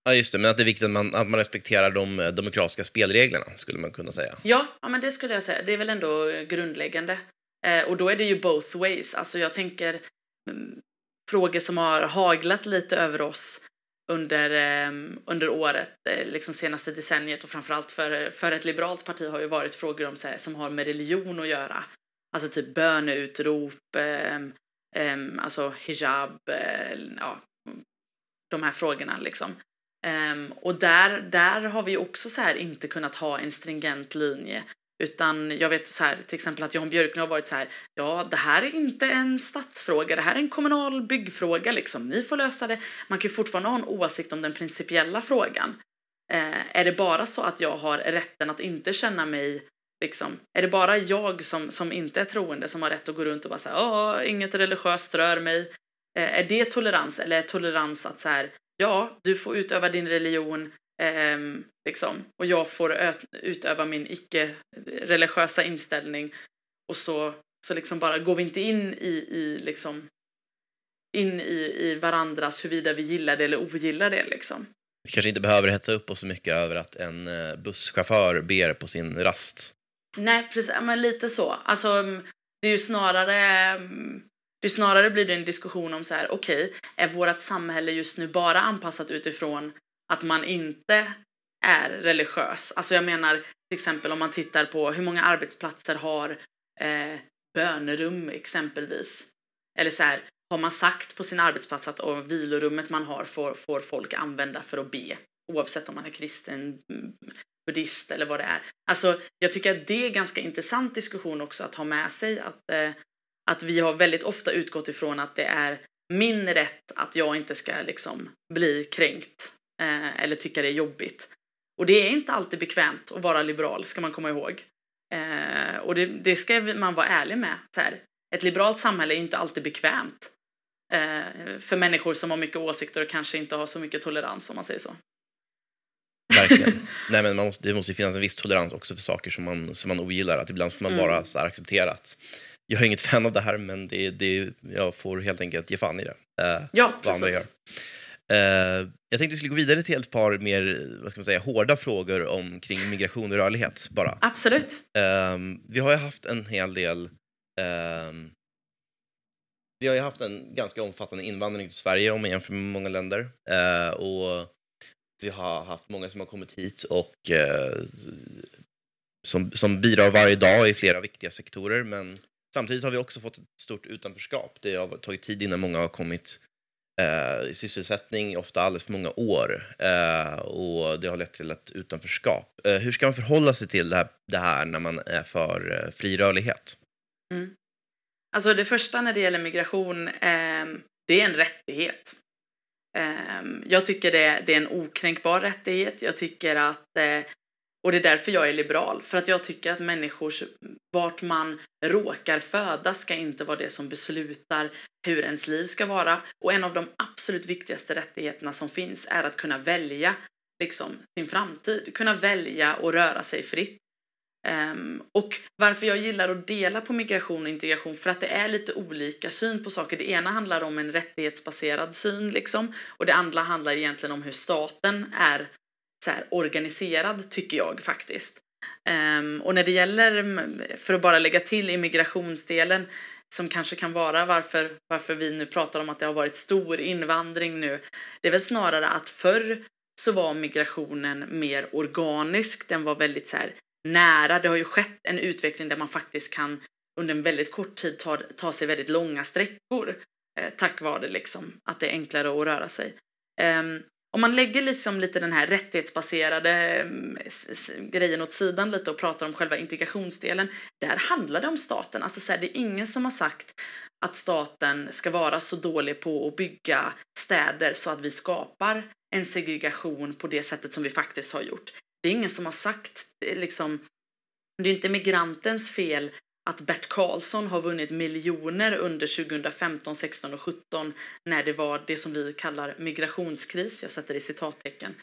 Ja, just det, men att det är viktigt att man, att man respekterar de eh, demokratiska spelreglerna, skulle man kunna säga. Ja, ja, men det skulle jag säga. Det är väl ändå grundläggande. Eh, och då är det ju both ways. Alltså jag tänker mm, frågor som har haglat lite över oss under, eh, under året, eh, liksom senaste decenniet och framförallt för, för ett liberalt parti har ju varit frågor om, så här, som har med religion att göra. Alltså typ böneutrop, eh, ehm, alltså hijab, eh, ja, de här frågorna liksom. Um, och där, där har vi också så här inte kunnat ha en stringent linje. Utan jag vet så här, till exempel att Jan Björklund har varit så här, ja det här är inte en statsfråga. det här är en kommunal byggfråga liksom, ni får lösa det. Man kan ju fortfarande ha en åsikt om den principiella frågan. Eh, är det bara så att jag har rätten att inte känna mig Liksom. Är det bara jag som, som inte är troende som har rätt att gå runt och bara säga Ja inget religiöst rör mig? Eh, är det tolerans eller är tolerans att så här, ja, du får utöva din religion eh, liksom, och jag får utöva min icke-religiösa inställning och så, så liksom bara går vi inte in i, i liksom in i, i varandras huruvida vi gillar det eller ogillar det liksom. Vi kanske inte behöver hetsa upp oss så mycket över att en eh, busschaufför ber på sin rast. Nej, precis, men lite så. Alltså, det är ju snarare mm, det snarare blir det en diskussion om så här, okej, okay, är vårt samhälle just nu bara anpassat utifrån att man inte är religiös? Alltså jag menar till exempel om man tittar på hur många arbetsplatser har eh, bönerum exempelvis. Eller så här, har man sagt på sin arbetsplats att oh, vilorummet man har får, får folk använda för att be oavsett om man är kristen, buddhist eller vad det är. Alltså, jag tycker att det är en ganska intressant diskussion också att ha med sig att eh, att vi har väldigt ofta utgått ifrån att det är min rätt att jag inte ska liksom bli kränkt eh, eller tycka det är jobbigt. Och det är inte alltid bekvämt att vara liberal, ska man komma ihåg. Eh, och det, det, ska man vara ärlig med. Så här. Ett liberalt samhälle är inte alltid bekvämt eh, för människor som har mycket åsikter och kanske inte har så mycket tolerans, om man säger så. Verkligen. Nej, men man måste, det måste finnas en viss tolerans också för saker som man, som man ogillar. Att ibland får man mm. bara så acceptera att jag är inget fan av det här, men det, det, jag får helt enkelt ge fan i det. Uh, ja, vad andra gör. Uh, jag tänkte vi skulle gå vidare till ett par mer vad ska man säga, hårda frågor om, kring migration och rörlighet. Bara. Absolut. Uh, vi har ju haft en hel del ehm, vi har ju haft en ganska omfattande invandring till Sverige om man jämför med många länder. och vi har haft många som har kommit hit och som, som bidrar varje dag i flera viktiga sektorer. Men samtidigt har vi också fått ett stort utanförskap. Det har tagit tid innan många har kommit eh, i sysselsättning, ofta alldeles för många år. Eh, och det har lett till ett utanförskap. Eh, hur ska man förhålla sig till det här, det här när man är för eh, fri rörlighet? Mm. Alltså det första när det gäller migration, eh, det är en rättighet. Eh, jag tycker det, det, är en okränkbar rättighet. Jag tycker att eh, och det är därför jag är liberal, för att jag tycker att människors, vart man råkar födas ska inte vara det som beslutar hur ens liv ska vara. Och en av de absolut viktigaste rättigheterna som finns är att kunna välja liksom, sin framtid, kunna välja och röra sig fritt. Um, och varför jag gillar att dela på migration och integration, för att det är lite olika syn på saker. Det ena handlar om en rättighetsbaserad syn, liksom, och det andra handlar egentligen om hur staten är så här, organiserad, tycker jag faktiskt. Um, och när det gäller, för att bara lägga till immigrationsdelen, som kanske kan vara varför, varför vi nu pratar om att det har varit stor invandring nu, det är väl snarare att förr så var migrationen mer organisk, den var väldigt så här, nära. Det har ju skett en utveckling där man faktiskt kan under en väldigt kort tid ta, ta sig väldigt långa sträckor eh, tack vare liksom, att det är enklare att röra sig. Um, om man lägger liksom lite den här rättighetsbaserade mm, grejen åt sidan lite och pratar om själva integrationsdelen, där handlar det om staten. Alltså så här, det är ingen som har sagt att staten ska vara så dålig på att bygga städer så att vi skapar en segregation på det sättet som vi faktiskt har gjort. Det är ingen som har sagt eh, liksom, det är inte migrantens fel att Bert Karlsson har vunnit miljoner under 2015, 16 och 17 när det var det som vi kallar migrationskris, jag sätter det i citattecken.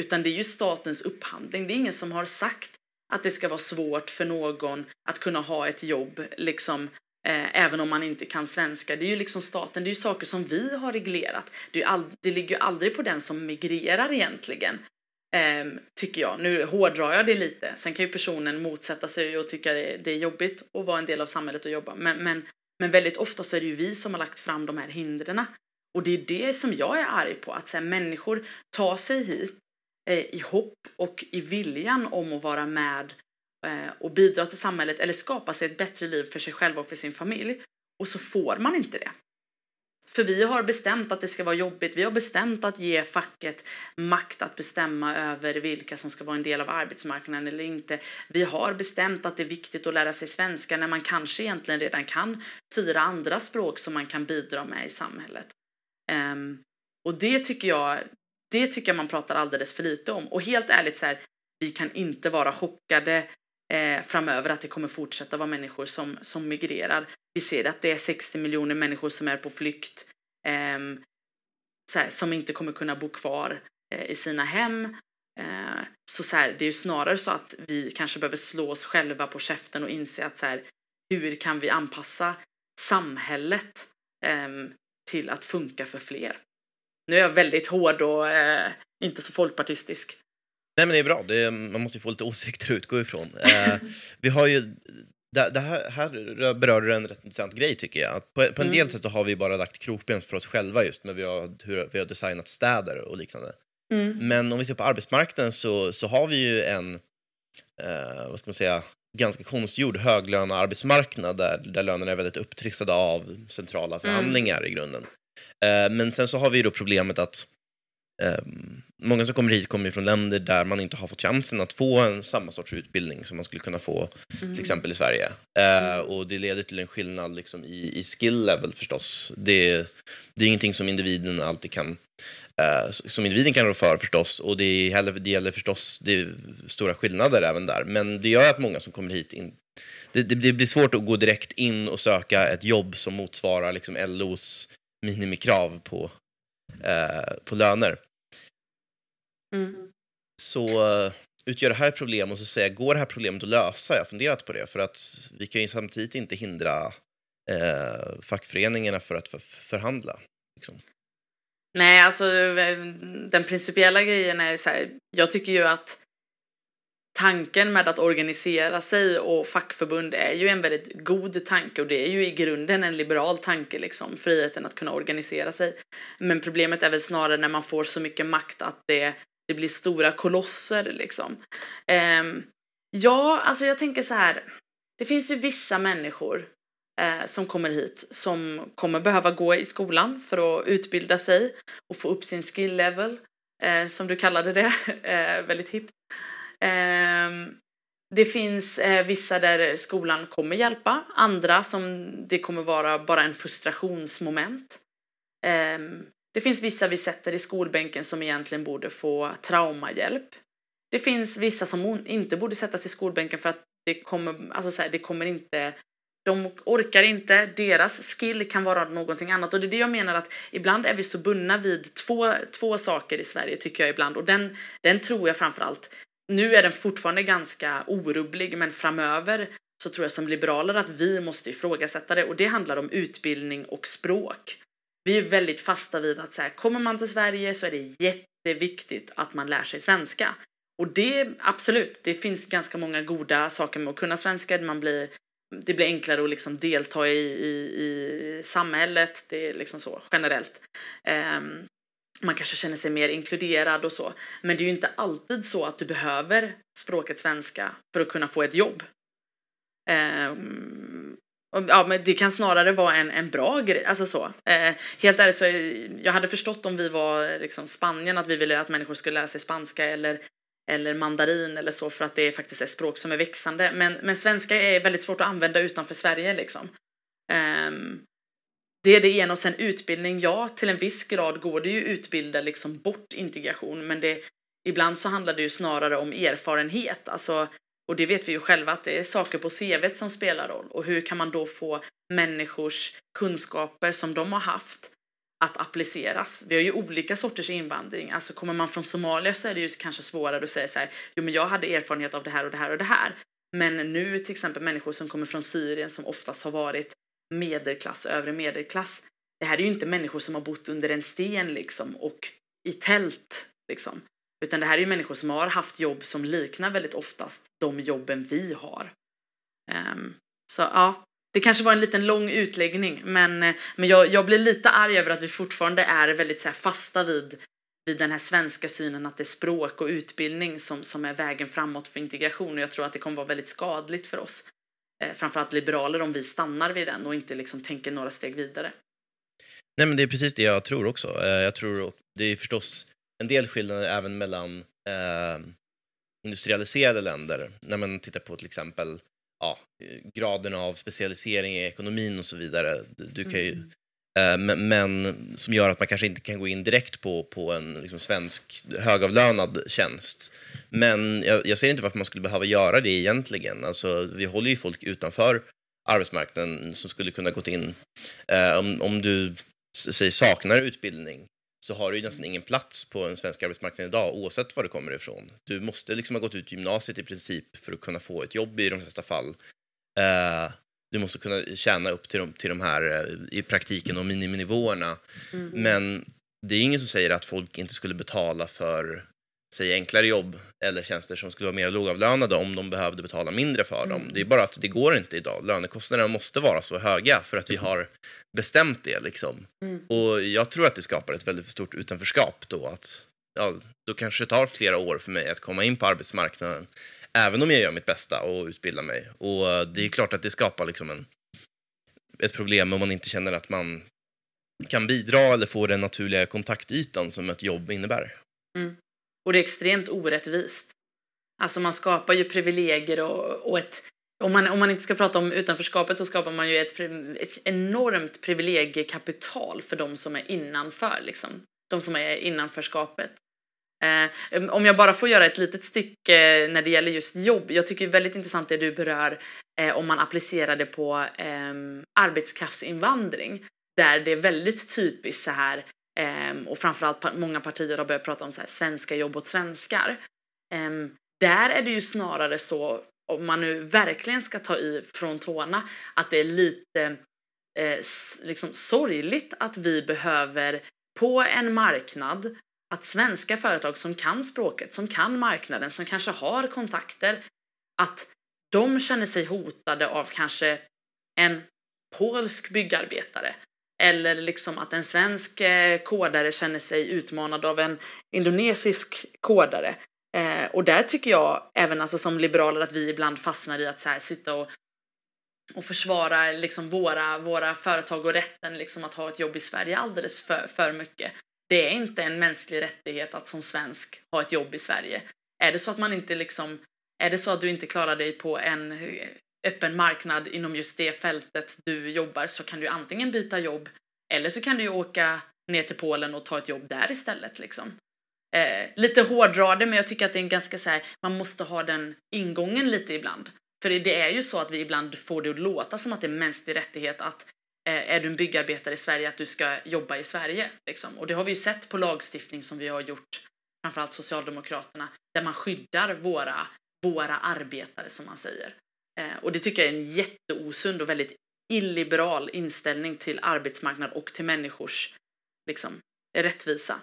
Utan det är ju statens upphandling. Det är ingen som har sagt att det ska vara svårt för någon att kunna ha ett jobb, liksom, eh, även om man inte kan svenska. Det är ju liksom staten, det är ju saker som vi har reglerat. Det, är all, det ligger ju aldrig på den som migrerar egentligen. Ehm, tycker jag. Nu hårdrar jag det lite. Sen kan ju personen motsätta sig och tycka det, det är jobbigt att vara en del av samhället och jobba. Men, men, men väldigt ofta så är det ju vi som har lagt fram de här hindren. Och det är det som jag är arg på, att så här, människor tar sig hit eh, i hopp och i viljan om att vara med eh, och bidra till samhället eller skapa sig ett bättre liv för sig själva och för sin familj. Och så får man inte det. För vi har bestämt att det ska vara jobbigt. Vi har bestämt att ge facket makt att bestämma över vilka som ska vara en del av arbetsmarknaden eller inte. Vi har bestämt att det är viktigt att lära sig svenska när man kanske egentligen redan kan fyra andra språk som man kan bidra med i samhället. Um, och det tycker jag, det tycker jag man pratar alldeles för lite om. Och helt ärligt så här, vi kan inte vara chockade eh, framöver att det kommer fortsätta vara människor som, som migrerar. Vi ser att det är 60 miljoner människor som är på flykt eh, här, som inte kommer kunna bo kvar eh, i sina hem. Eh, så, så här, det är ju snarare så att vi kanske behöver slå oss själva på käften och inse att så här, hur kan vi anpassa samhället ehm, till att funka för fler? Nu är jag väldigt hård och eh, inte så folkpartistisk. Nej, men det är bra. Det är, man måste ju få lite åsikter att utgå ifrån. Eh, vi har ju, det, det här, här berör du en rätt intressant grej tycker jag. På, på en mm. del sätt så har vi bara lagt krokben för oss själva just när vi har, hur vi har designat städer och liknande. Mm. Men om vi ser på arbetsmarknaden så, så har vi ju en, eh, vad ska man säga, ganska konstgjord höglönearbetsmarknad där, där lönerna är väldigt upptrissade av centrala mm. förhandlingar mm. i grunden. Eh, men sen så har vi ju då problemet att Um, många som kommer hit kommer från länder där man inte har fått chansen att få en samma sorts utbildning som man skulle kunna få mm. till exempel i Sverige. Uh, och det leder till en skillnad liksom, i, i skill level förstås. Det, det är ingenting som individen alltid kan uh, som individen kan rå för förstås och det, är det gäller förstås det är stora skillnader även där. Men det gör att många som kommer hit in, det, det, det blir svårt att gå direkt in och söka ett jobb som motsvarar liksom LOs minimikrav på eh, på löner. Mm. Så uh, utgör det här ett problem och så säga, går det här problemet att lösa? Jag har funderat på det för att vi kan ju samtidigt inte hindra eh, fackföreningarna för att för, förhandla. Liksom. Nej, alltså den principiella grejen är så här, jag tycker ju att tanken med att organisera sig och fackförbund är ju en väldigt god tanke och det är ju i grunden en liberal tanke liksom, friheten att kunna organisera sig. Men problemet är väl snarare när man får så mycket makt att det, det blir stora kolosser liksom. Um, ja, alltså jag tänker så här, det finns ju vissa människor eh, som kommer hit som kommer behöva gå i skolan för att utbilda sig och få upp sin skill level, eh, som du kallade det, eh, väldigt hippt. Ehm, det finns eh, vissa där skolan kommer hjälpa, andra som det kommer vara bara en frustrationsmoment. Ehm, det finns vissa vi sätter i skolbänken som egentligen borde få traumahjälp. Det finns vissa som inte borde sättas i skolbänken för att det kommer, alltså så här, det kommer inte de orkar inte, deras skill kan vara någonting annat. Och det är det jag menar att ibland är vi så bundna vid två, två saker i Sverige tycker jag ibland. Och den, den tror jag framförallt, nu är den fortfarande ganska orubblig men framöver så tror jag som liberaler att vi måste ifrågasätta det och det handlar om utbildning och språk. Vi är väldigt fasta vid att så här, kommer man till Sverige så är det jätteviktigt att man lär sig svenska. Och det, absolut, det finns ganska många goda saker med att kunna svenska. Man blir det blir enklare att liksom delta i, i, i samhället, det är liksom så generellt. Um, man kanske känner sig mer inkluderad och så. Men det är ju inte alltid så att du behöver språket svenska för att kunna få ett jobb. Um, ja, men det kan snarare vara en, en bra grej. Alltså så. Eh, helt ärligt så jag hade förstått om vi var liksom Spanien att vi ville att människor skulle lära sig spanska eller eller mandarin eller så för att det faktiskt är språk som är växande. Men, men svenska är väldigt svårt att använda utanför Sverige liksom. Eh, det är det ena och sen utbildning, ja till en viss grad går det ju utbilda liksom bort integration men det, ibland så handlar det ju snarare om erfarenhet, alltså och det vet vi ju själva att det är saker på CV som spelar roll och hur kan man då få människors kunskaper som de har haft att appliceras. Vi har ju olika sorters invandring. Alltså kommer man från Somalia så är det ju kanske svårare att säga så här, jo men jag hade erfarenhet av det här och det här och det här. Men nu till exempel människor som kommer från Syrien som oftast har varit medelklass, övre medelklass. Det här är ju inte människor som har bott under en sten liksom och i tält liksom. Utan det här är ju människor som har haft jobb som liknar väldigt oftast de jobben vi har. Um, så ja, det kanske var en liten lång utläggning, men, eh, men jag, jag blir lite arg över att vi fortfarande är väldigt så här, fasta vid, vid den här svenska synen att det är språk och utbildning som, som är vägen framåt för integration. Och jag tror att det kommer vara väldigt skadligt för oss, eh, framförallt liberaler, om vi stannar vid den och inte liksom tänker några steg vidare. Nej, men det är precis det jag tror också. Eh, jag tror det är förstås en del skillnader även mellan eh, industrialiserade länder. När man tittar på till exempel ja, graden av specialisering i ekonomin och så vidare. Du kan ju, mm. eh, men, som gör att man kanske inte kan gå in direkt på, på en liksom, svensk högavlönad tjänst. Men jag, jag ser inte varför man skulle behöva göra det egentligen. Alltså, vi håller ju folk utanför arbetsmarknaden som skulle kunna gått in. Eh, om, om du säger saknar utbildning så har du ju nästan ingen plats på en svensk arbetsmarknad idag oavsett var du kommer ifrån. Du måste liksom ha gått ut gymnasiet i princip för att kunna få ett jobb i de flesta fall. Uh, du måste kunna tjäna upp till de, till de här uh, i praktiken och miniminivåerna. Mm. Men det är ingen som säger att folk inte skulle betala för säg enklare jobb eller tjänster som skulle vara mer lågavlönade om de behövde betala mindre för dem. Mm. Det är bara att det går inte idag. Lönekostnaderna måste vara så höga för att vi har bestämt det. Liksom. Mm. Och jag tror att det skapar ett väldigt stort utanförskap då. Att, ja, då kanske det tar flera år för mig att komma in på arbetsmarknaden även om jag gör mitt bästa och utbildar mig. Och det är klart att det skapar liksom en, ett problem om man inte känner att man kan bidra eller få den naturliga kontaktytan som ett jobb innebär. Mm. Och det är extremt orättvist. Alltså man skapar ju privilegier och, och ett om man, om man inte ska prata om utanförskapet så skapar man ju ett, ett enormt privilegiekapital för de som är innanför, liksom. De som är innanförskapet. Eh, om jag bara får göra ett litet stycke när det gäller just jobb. Jag tycker det är väldigt intressant det du berör eh, om man applicerar det på eh, arbetskraftsinvandring. Där det är väldigt typiskt så här Um, och framförallt många partier har börjat prata om så här, svenska jobb åt svenskar. Um, där är det ju snarare så, om man nu verkligen ska ta i från tårna, att det är lite eh, liksom sorgligt att vi behöver på en marknad att svenska företag som kan språket, som kan marknaden, som kanske har kontakter, att de känner sig hotade av kanske en polsk byggarbetare eller liksom att en svensk eh, kodare känner sig utmanad av en indonesisk kodare. Eh, och där tycker jag, även alltså som liberaler, att vi ibland fastnar i att så här, sitta och, och försvara liksom våra, våra företag och rätten liksom att ha ett jobb i Sverige alldeles för, för mycket. Det är inte en mänsklig rättighet att som svensk ha ett jobb i Sverige. Är det så att man inte liksom, är det så att du inte klarar dig på en öppen marknad inom just det fältet du jobbar så kan du antingen byta jobb eller så kan du ju åka ner till Polen och ta ett jobb där istället liksom. Eh, lite hårdrade men jag tycker att det är en ganska så här, man måste ha den ingången lite ibland. För det är ju så att vi ibland får det att låta som att det är mänsklig rättighet att eh, är du en byggarbetare i Sverige att du ska jobba i Sverige. Liksom. Och det har vi ju sett på lagstiftning som vi har gjort, framförallt Socialdemokraterna, där man skyddar våra, våra arbetare som man säger. Eh, och det tycker jag är en jätteosund och väldigt illiberal inställning till arbetsmarknad och till människors liksom, rättvisa.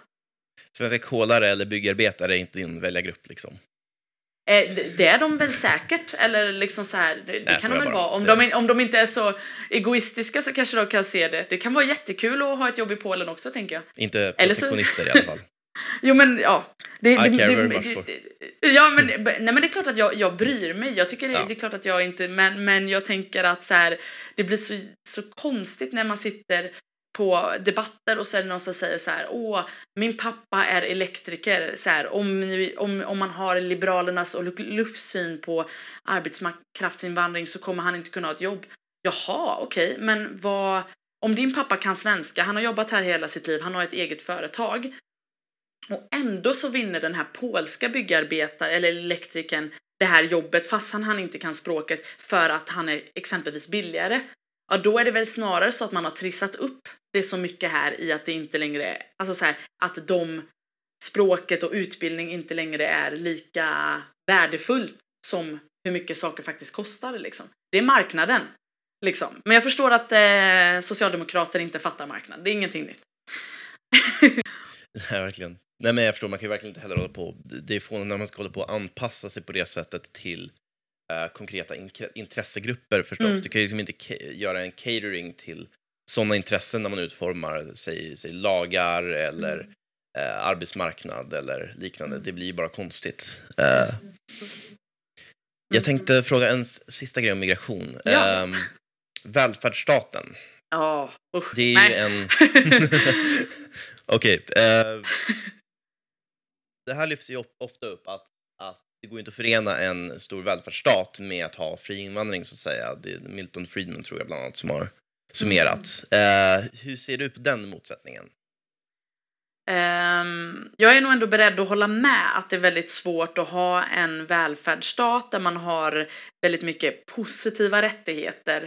Svenska kolare eller byggarbetare är inte din väljargrupp liksom? Eh, det är de väl säkert, eller liksom så här, det, Nej, kan de väl vara. Om de, om de inte är så egoistiska så kanske de kan se det. Det kan vara jättekul att ha ett jobb i Polen också, tänker jag. Inte protektionister så... i alla fall. jo, men ja. Det, I det, care very much for. Ja, men, nej, men det är klart att jag, jag bryr mig. Jag tycker det, ja. det är klart att jag inte, men, men jag tänker att så här, det blir så, så konstigt när man sitter på debatter och så är det någon som säger så här, åh, min pappa är elektriker, så här, om, om, om man har Liberalernas och LUFs på arbetskraftsinvandring så kommer han inte kunna ha ett jobb. Jaha, okej, okay, men vad, om din pappa kan svenska, han har jobbat här hela sitt liv, han har ett eget företag och ändå så vinner den här polska byggarbetaren eller elektrikern det här jobbet fast han, han inte kan språket för att han är exempelvis billigare. Ja, då är det väl snarare så att man har trissat upp det så mycket här i att det inte längre är, alltså så här, att de språket och utbildning inte längre är lika värdefullt som hur mycket saker faktiskt kostar liksom. Det är marknaden. Liksom. Men jag förstår att eh, socialdemokrater inte fattar marknaden. Det är ingenting nytt. Nej, verkligen. Nej, men jag förstår, man kan ju verkligen inte heller hålla på... Det är fånigt när man ska hålla på att anpassa sig på det sättet till uh, konkreta in intressegrupper förstås. Mm. Du kan ju liksom inte göra en catering till sådana intressen när man utformar, säg, säg lagar eller mm. uh, arbetsmarknad eller liknande. Det blir ju bara konstigt. Uh, jag tänkte fråga en sista grej om migration. Ja. Um, välfärdsstaten. Oh, usch, det är nej. ju en... Okej. Okay, uh, det här lyfts ju ofta upp att, att det går inte att förena en stor välfärdsstat med att ha fri invandring så att säga. Det är Milton Friedman tror jag bland annat som har summerat. Mm. Uh, hur ser du på den motsättningen? Um, jag är nog ändå beredd att hålla med att det är väldigt svårt att ha en välfärdsstat där man har väldigt mycket positiva rättigheter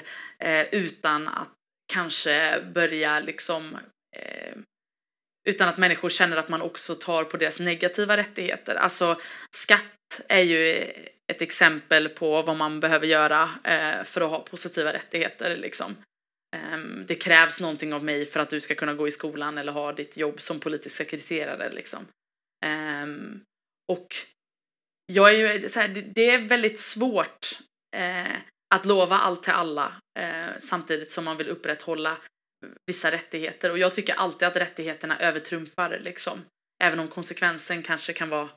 uh, utan att kanske börja liksom uh, utan att människor känner att man också tar på deras negativa rättigheter. Alltså skatt är ju ett exempel på vad man behöver göra eh, för att ha positiva rättigheter. Liksom. Eh, det krävs någonting av mig för att du ska kunna gå i skolan eller ha ditt jobb som politisk sekreterare. Liksom. Eh, och jag är ju, så här, det är väldigt svårt eh, att lova allt till alla eh, samtidigt som man vill upprätthålla vissa rättigheter och jag tycker alltid att rättigheterna övertrumfar liksom. Även om konsekvensen kanske kan vara,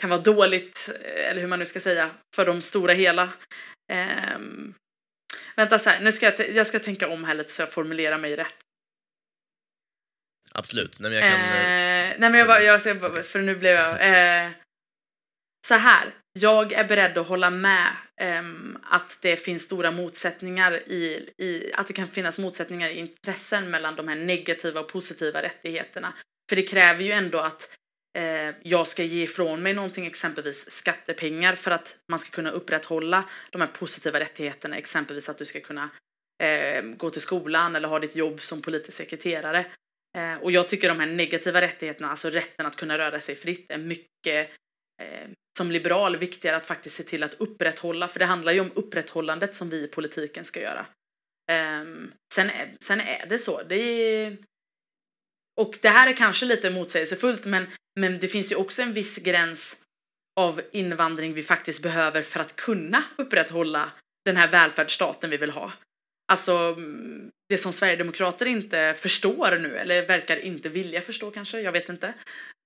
kan vara dåligt, eh, eller hur man nu ska säga, för de stora hela. Um, vänta så här, nu ska jag, jag ska tänka om här lite så jag formulerar mig rätt. Absolut. Nej, men jag kan... Eh, nej, men jag bara, jag ska, för nu blev jag... Eh, så här, jag är beredd att hålla med um, att det finns stora motsättningar i, i, att det kan finnas motsättningar i intressen mellan de här negativa och positiva rättigheterna. För det kräver ju ändå att eh, jag ska ge ifrån mig någonting, exempelvis skattepengar, för att man ska kunna upprätthålla de här positiva rättigheterna, exempelvis att du ska kunna eh, gå till skolan eller ha ditt jobb som politisk sekreterare. Eh, och jag tycker de här negativa rättigheterna, alltså rätten att kunna röra sig fritt, är mycket Eh, som liberal viktigare att faktiskt se till att upprätthålla, för det handlar ju om upprätthållandet som vi i politiken ska göra. Um, sen, är, sen är det så. Det är, och det här är kanske lite motsägelsefullt men, men det finns ju också en viss gräns av invandring vi faktiskt behöver för att kunna upprätthålla den här välfärdsstaten vi vill ha. Alltså det som Sverigedemokrater inte förstår nu, eller verkar inte vilja förstå kanske, jag vet inte.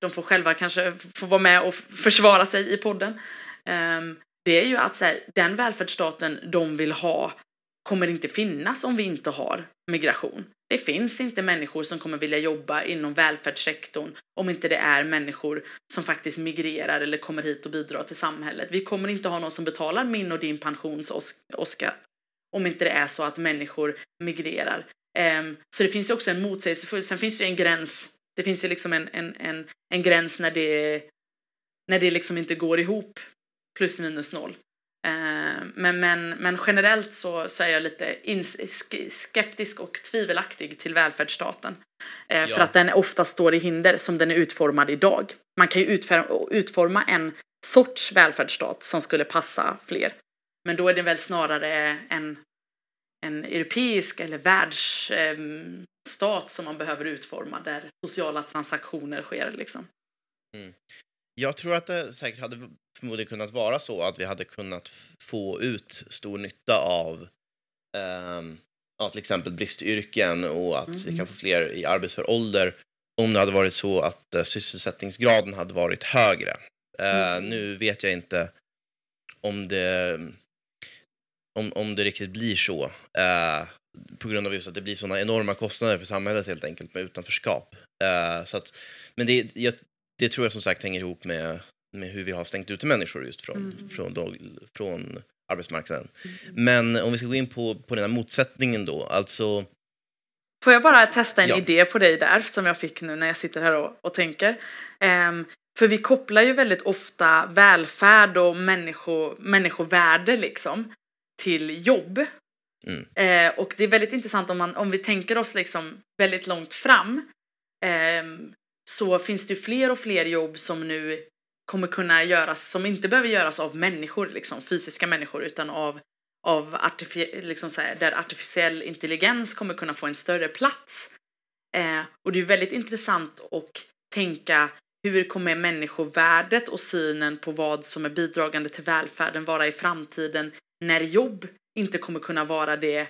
De får själva kanske få vara med och försvara sig i podden. Um, det är ju att så här, den välfärdsstaten de vill ha kommer inte finnas om vi inte har migration. Det finns inte människor som kommer vilja jobba inom välfärdssektorn om inte det är människor som faktiskt migrerar eller kommer hit och bidrar till samhället. Vi kommer inte ha någon som betalar min och din pensions, Oskar, om inte det är så att människor migrerar. Um, så det finns ju också en motsägelsefull, sen finns det ju en gräns, det finns ju liksom en, en, en, en gräns när det, när det liksom inte går ihop plus minus noll. Uh, men, men, men generellt så, så är jag lite skeptisk och tvivelaktig till välfärdsstaten. Uh, ja. För att den ofta står i hinder som den är utformad idag. Man kan ju utforma en sorts välfärdsstat som skulle passa fler. Men då är det väl snarare en, en europeisk eller världsstat eh, som man behöver utforma där sociala transaktioner sker. Liksom. Mm. Jag tror att det säkert hade förmodligen kunnat vara så att vi hade kunnat få ut stor nytta av um, ja, till exempel bristyrken och att mm. vi kan få fler i arbetsför ålder om det hade varit så att uh, sysselsättningsgraden hade varit högre. Uh, mm. Nu vet jag inte om det om, om det riktigt blir så. Eh, på grund av just att det blir sådana enorma kostnader för samhället helt enkelt med utanförskap. Eh, så att, men det, jag, det tror jag som sagt hänger ihop med, med hur vi har stängt ute människor just från, mm. från, då, från arbetsmarknaden. Mm. Men om vi ska gå in på, på den här motsättningen då, alltså Får jag bara testa en ja. idé på dig där som jag fick nu när jag sitter här och, och tänker. Um, för vi kopplar ju väldigt ofta välfärd och människo, människovärde liksom till jobb. Mm. Eh, och det är väldigt intressant om, man, om vi tänker oss liksom väldigt långt fram eh, så finns det ju fler och fler jobb som nu kommer kunna göras som inte behöver göras av människor, liksom, fysiska människor, utan av, av artifi liksom så här, där artificiell intelligens kommer kunna få en större plats. Eh, och det är väldigt intressant att tänka hur kommer människovärdet och synen på vad som är bidragande till välfärden vara i framtiden när jobb inte kommer kunna vara det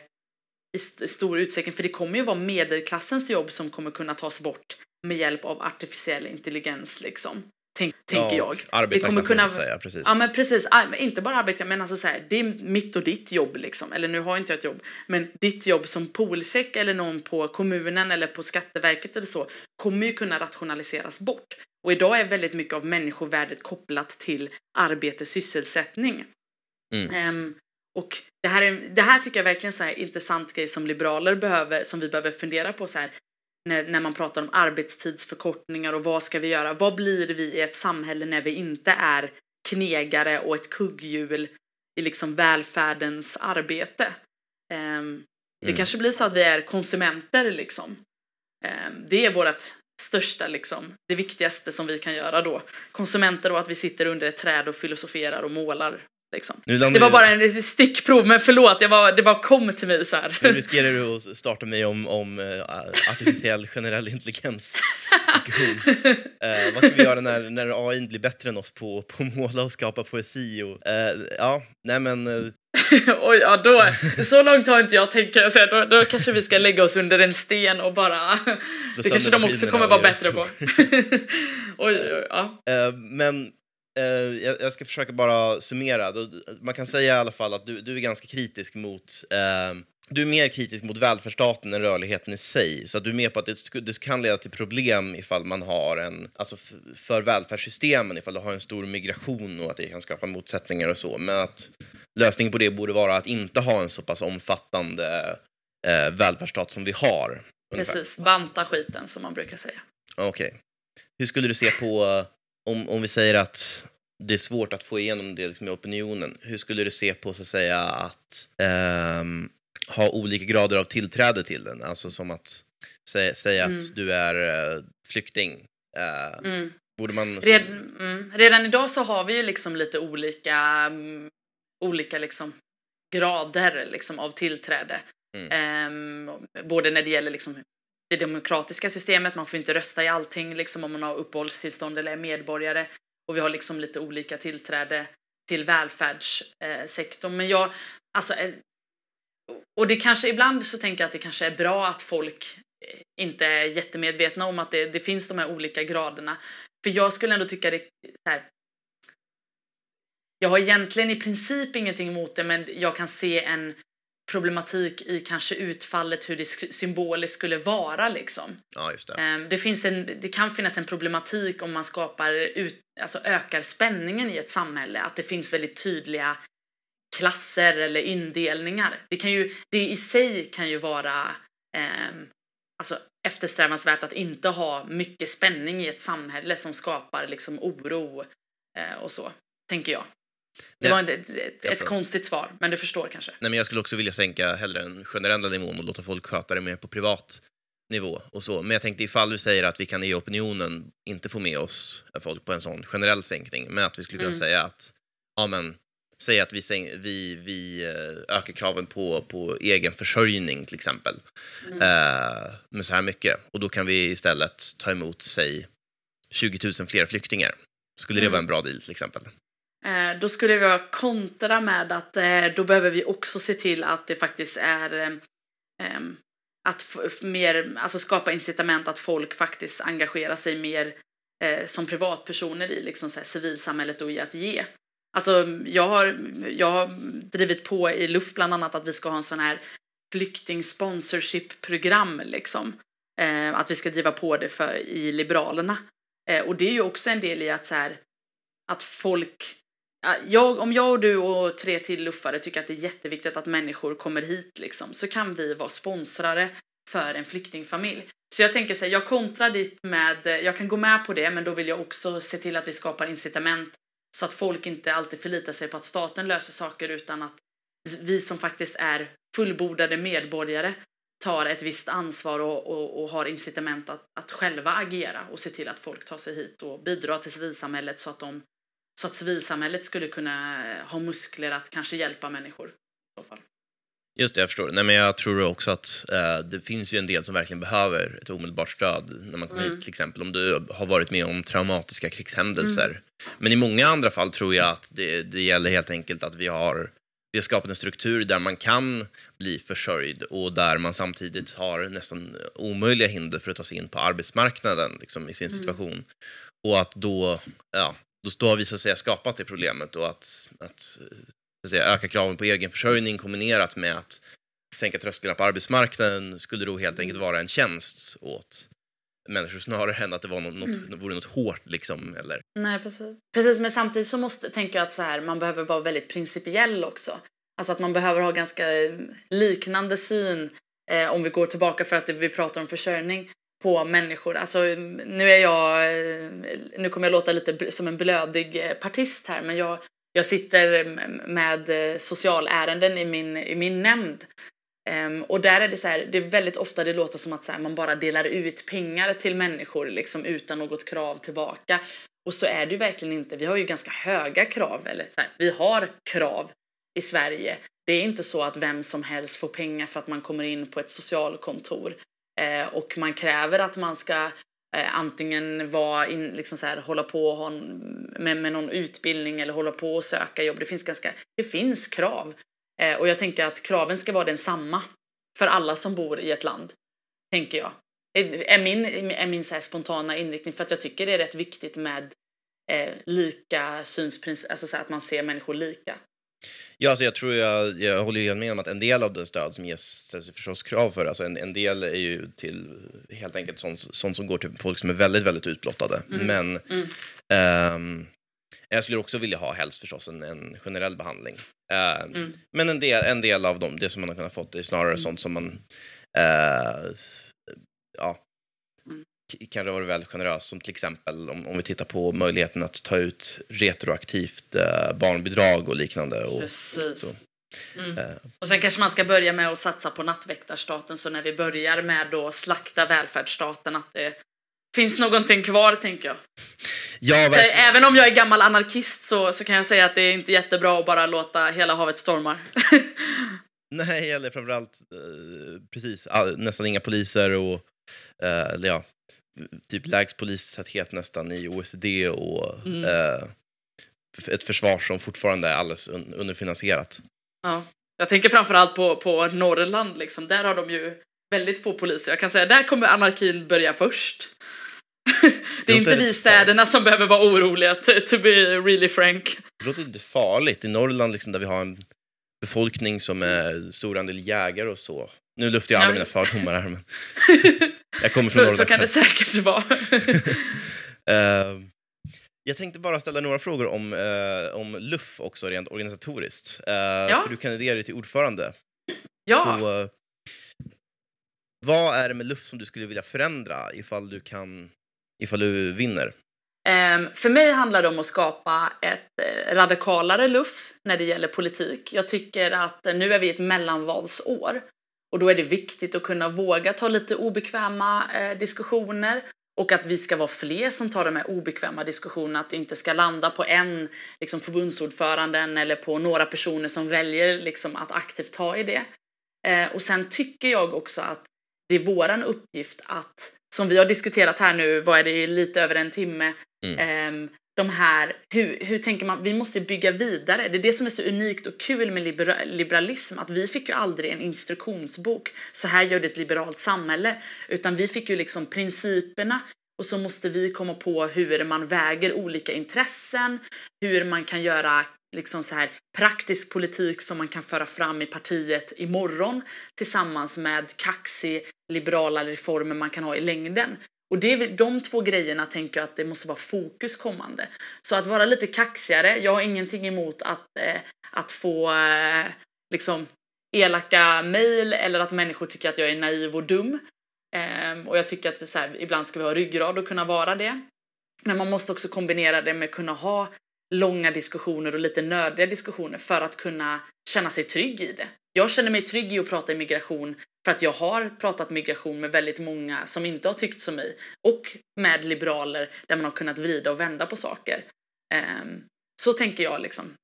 i st stor utsträckning. För det kommer ju vara medelklassens jobb som kommer kunna tas bort med hjälp av artificiell intelligens liksom. Tänk, ja, tänker jag. Arbetarklassen kunna, så säga, precis. Ja men precis, inte bara arbetare men alltså så här, det är mitt och ditt jobb liksom. Eller nu har inte jag ett jobb, men ditt jobb som polsäck eller någon på kommunen eller på Skatteverket eller så kommer ju kunna rationaliseras bort. Och idag är väldigt mycket av människovärdet kopplat till arbete, sysselsättning. Mm. Um, och det här, är, det här tycker jag verkligen är en intressant grej som liberaler behöver, som vi behöver fundera på så här, när, när man pratar om arbetstidsförkortningar och vad ska vi göra? Vad blir vi i ett samhälle när vi inte är knegare och ett kugghjul i liksom välfärdens arbete? Um, mm. Det kanske blir så att vi är konsumenter liksom. Um, det är vårt största, liksom, det viktigaste som vi kan göra då. Konsumenter och att vi sitter under ett träd och filosoferar och målar Liksom. Det var bara en stickprov, men förlåt, jag var, det bara kom till mig så här. Nu riskerar du att starta mig om, om uh, artificiell generell intelligens. uh, vad ska vi göra när, när AI blir bättre än oss på, på att måla och skapa poesi? Och, uh, ja, nej men... Oj, ja då, så långt har inte jag tänkt kan säga. Då, då kanske vi ska lägga oss under en sten och bara... det kanske de också kommer vara bättre på. oj, oj, ja. men Uh, jag, ska försöka bara summera. Man kan säga i alla fall att du, du är ganska kritisk mot uh, du är mer kritisk mot välfärdsstaten än rörligheten i sig. Så att du är med på att det, det kan leda till problem ifall man har en, alltså för välfärdssystemen, ifall du har en stor migration och att det kan skapa motsättningar och så. Men att lösningen på det borde vara att inte ha en så pass omfattande eh, välfärdsstat som vi har. Ungefär. Precis, banta skiten som man brukar säga. Okej. Okay. Hur skulle du se på om, om vi säger att det är svårt att få igenom det liksom, i opinionen, hur skulle du se på så att säga att um, ha olika grader av tillträde till den? Alltså som att säga, säga mm. att du är uh, flykting. Uh, mm. Borde man... Red, mm. Redan idag så har vi ju liksom lite olika, um, olika liksom grader liksom av tillträde. Um, både när det gäller liksom det demokratiska systemet, man får inte rösta i allting liksom om man har uppehållstillstånd eller är medborgare. Och vi har liksom lite olika tillträde till välfärdssektorn. Men jag, alltså, eh, och det kanske ibland så tänker jag att det kanske är bra att folk inte är jättemedvetna om att det, det finns de här olika graderna. För jag skulle ändå tycka det så här, jag har egentligen i princip ingenting emot det men jag kan se en problematik i kanske utfallet hur det symboliskt skulle vara liksom. Ja, just det. Ehm, det, finns en, det kan finnas en problematik om man skapar ut, alltså ökar spänningen i ett samhälle, att det finns väldigt tydliga klasser eller indelningar. Det, kan ju, det i sig kan ju vara eh, alltså eftersträvansvärt att inte ha mycket spänning i ett samhälle som skapar liksom oro eh, och så, tänker jag. Det var ett, ett, ett konstigt svar, men du förstår kanske. Nej, men jag skulle också vilja sänka hellre den generella nivån och låta folk sköta det mer på privat nivå och så. Men jag tänkte ifall vi säger att vi kan i opinionen inte få med oss folk på en sån generell sänkning, men att vi skulle kunna mm. säga att ja, men, säg att vi, vi, vi eh, ökar kraven på, på egen försörjning till exempel mm. eh, med så här mycket och då kan vi istället ta emot, säg 20 000 fler flyktingar. Skulle det mm. vara en bra deal till exempel? Eh, då skulle jag kontra med att eh, då behöver vi också se till att det faktiskt är eh, ehm, att mer, alltså skapa incitament att folk faktiskt engagerar sig mer eh, som privatpersoner i liksom så här civilsamhället och i att ge. Alltså jag har, jag har drivit på i luft bland annat att vi ska ha en sån här flyktingsponsorship-program. liksom. Eh, att vi ska driva på det för, i Liberalerna. Eh, och det är ju också en del i att så här, att folk jag, om jag och du och tre till luffare tycker att det är jätteviktigt att människor kommer hit liksom, så kan vi vara sponsrare för en flyktingfamilj. Så jag tänker så här, jag kontrar dit med, jag kan gå med på det, men då vill jag också se till att vi skapar incitament så att folk inte alltid förlitar sig på att staten löser saker utan att vi som faktiskt är fullbordade medborgare tar ett visst ansvar och, och, och har incitament att, att själva agera och se till att folk tar sig hit och bidrar till civilsamhället så att de så att civilsamhället skulle kunna eh, ha muskler att kanske hjälpa människor. I så fall. Just det, jag förstår. Nej, men jag tror också att eh, det finns ju en del som verkligen behöver ett omedelbart stöd när man kommer mm. hit, till exempel om du har varit med om traumatiska krigshändelser. Mm. Men i många andra fall tror jag att det, det gäller helt enkelt att vi har, vi har skapat en struktur där man kan bli försörjd och där man samtidigt har nästan omöjliga hinder för att ta sig in på arbetsmarknaden liksom, i sin mm. situation. Och att då, ja, då har vi så att säga skapat det problemet och att, att, så att säga, öka kraven på egenförsörjning kombinerat med att sänka trösklarna på arbetsmarknaden skulle då helt enkelt vara en tjänst åt människor snarare än att det var något, något, mm. vore något hårt. Liksom, eller... Nej, precis. precis. Men samtidigt så måste, tänker jag att så här, man behöver vara väldigt principiell också. Alltså att man behöver ha ganska liknande syn eh, om vi går tillbaka för att vi pratar om försörjning på människor. Alltså, nu är jag, nu kommer jag låta lite som en blödig eh, partist här, men jag, jag sitter med eh, socialärenden i min, i min nämnd. Um, och där är det så här, det är väldigt ofta det låter som att så här, man bara delar ut pengar till människor liksom utan något krav tillbaka. Och så är det ju verkligen inte. Vi har ju ganska höga krav, eller så här, vi har krav i Sverige. Det är inte så att vem som helst får pengar för att man kommer in på ett socialkontor. Eh, och man kräver att man ska eh, antingen vara in, liksom så här, hålla på och ha med, med någon utbildning eller hålla på och söka jobb. Det finns, ganska, det finns krav. Eh, och jag tänker att kraven ska vara densamma för alla som bor i ett land. Tänker jag. Är min, är min så spontana inriktning för att jag tycker det är rätt viktigt med eh, lika synsprincip, alltså så att man ser människor lika. Ja, alltså jag tror jag, jag håller helt med om att en del av den stöd som ges ställs förstås krav för. Alltså en, en del är ju till helt enkelt sånt, sånt som går till folk som är väldigt, väldigt utblottade. Mm. Men mm. Um, jag skulle också vilja ha helst förstås en, en generell behandling. Uh, mm. Men en del, en del av dem, det som man har kunnat få, är snarare mm. sånt som man uh, ja, kan vara väldigt generös, som till exempel om, om vi tittar på möjligheten att ta ut retroaktivt eh, barnbidrag och liknande. Och, Precis. Så. Mm. Uh. Och sen kanske man ska börja med att satsa på nattväktarstaten så när vi börjar med att slakta välfärdsstaten att det finns någonting kvar tänker jag. Ja. Även om jag är gammal anarkist så, så kan jag säga att det är inte jättebra att bara låta hela havet storma. Nej, eller framförallt eh, precis, all, nästan inga poliser och eh, eller ja, typ lägst polistäthet nästan i OECD och Mm. eh, ett försvar som fortfarande är alldeles un underfinansierat. Ja. Jag tänker framförallt på, på Norrland, liksom. där har de ju väldigt få poliser. Jag kan säga där kommer anarkin börja först. det är inte vi städerna som behöver vara oroliga, to, to be really frank. Det låter lite farligt. I Norrland liksom, där vi har en befolkning som är stor andel jägare och så. Nu luftar jag alla Ja. mina fördomar här, men jag kommer från Så, Norrland. så kan det säkert vara. Eh, jag tänkte bara ställa några frågor om, eh, om LUF också rent organisatoriskt. Eh, För du kandiderar ju till ordförande. ja. Så, eh, vad är det med LUF som du skulle vilja förändra ifall du, kan, ifall du vinner? Ehm, för mig handlar det om att skapa ett radikalare luff när det gäller politik. Jag tycker att nu är vi i ett mellanvalsår och då är det viktigt att kunna våga ta lite obekväma eh, diskussioner och att vi ska vara fler som tar de här obekväma diskussionerna, att det inte ska landa på en liksom, förbundsordföranden eller på några personer som väljer liksom, att aktivt ta i det. Eh, och sen tycker jag också att det är våran uppgift att, som vi har diskuterat här nu, vad är det, lite över en timme, Mm. ehm, de här, hur, hur tänker man, vi måste bygga vidare. Det är det som är så unikt och kul med liberalism, att vi fick ju aldrig en instruktionsbok, så här gör det ett liberalt samhälle, utan vi fick ju liksom principerna och så måste vi komma på hur man väger olika intressen, hur man kan göra liksom så här praktisk politik som man kan föra fram i partiet imorgon tillsammans med kaxig liberala reformer man kan ha i längden. Och det är de två grejerna tänker jag att det måste vara fokus kommande. Så att vara lite kaxigare, jag har ingenting emot att, eh, att få eh, liksom elaka mejl eller att människor tycker att jag är naiv och dum. Eh, och jag tycker att vi så här, ibland ska vi ha ryggrad och kunna vara det. Men man måste också kombinera det med att kunna ha långa diskussioner och lite nödiga diskussioner för att kunna känna sig trygg i det. Jag känner mig trygg i att prata immigration för att jag har pratat migration med väldigt många som inte har tyckt som mig och med liberaler där man har kunnat vrida och vända på saker. Ehm, så tänker jag liksom.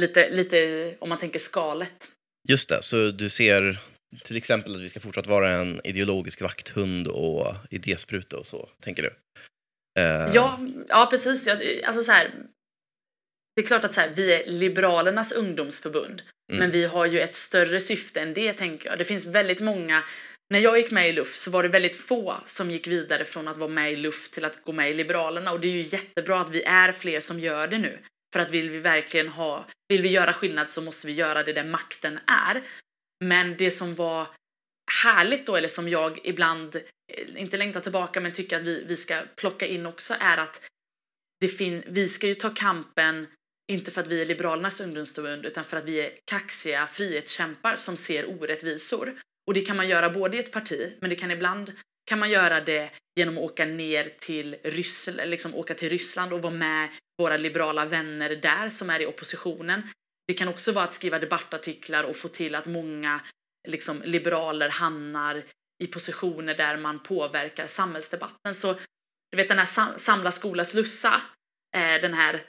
Lite, lite i- om man tänker skalet. Just det, så du ser till exempel att vi ska fortsatt vara en ideologisk vakthund och idéspruta och så, tänker du? Eh, Ja, ja precis. Alltså så här, det är klart att så här, vi är Liberalernas ungdomsförbund. Mm. Men vi har ju ett större syfte än det, tänker jag. Det finns väldigt många... När jag gick med i LUF så var det väldigt få som gick vidare från att vara med i LUF till att gå med i Liberalerna. Och det är ju jättebra att vi är fler som gör det nu. För att vill vi verkligen ha... Vill vi göra skillnad så måste vi göra det där makten är. Men det som var härligt då, eller som jag ibland, inte längtar tillbaka, men tycker att vi, vi ska plocka in också, är att det fin- vi ska ju ta kampen, inte för att vi är Liberalernas ungdomsförbund, utan för att vi är kaxiga frihetskämpar som ser orättvisor. Och det kan man göra både i ett parti, men det kan ibland kan man göra det genom att åka ner till Ryssland, liksom åka till Ryssland och vara med våra liberala vänner där som är i oppositionen. Det kan också vara att skriva debattartiklar och få till att många liksom, liberaler hamnar i positioner där man påverkar samhällsdebatten. Så du vet den här Samla skola slussa, eh, den här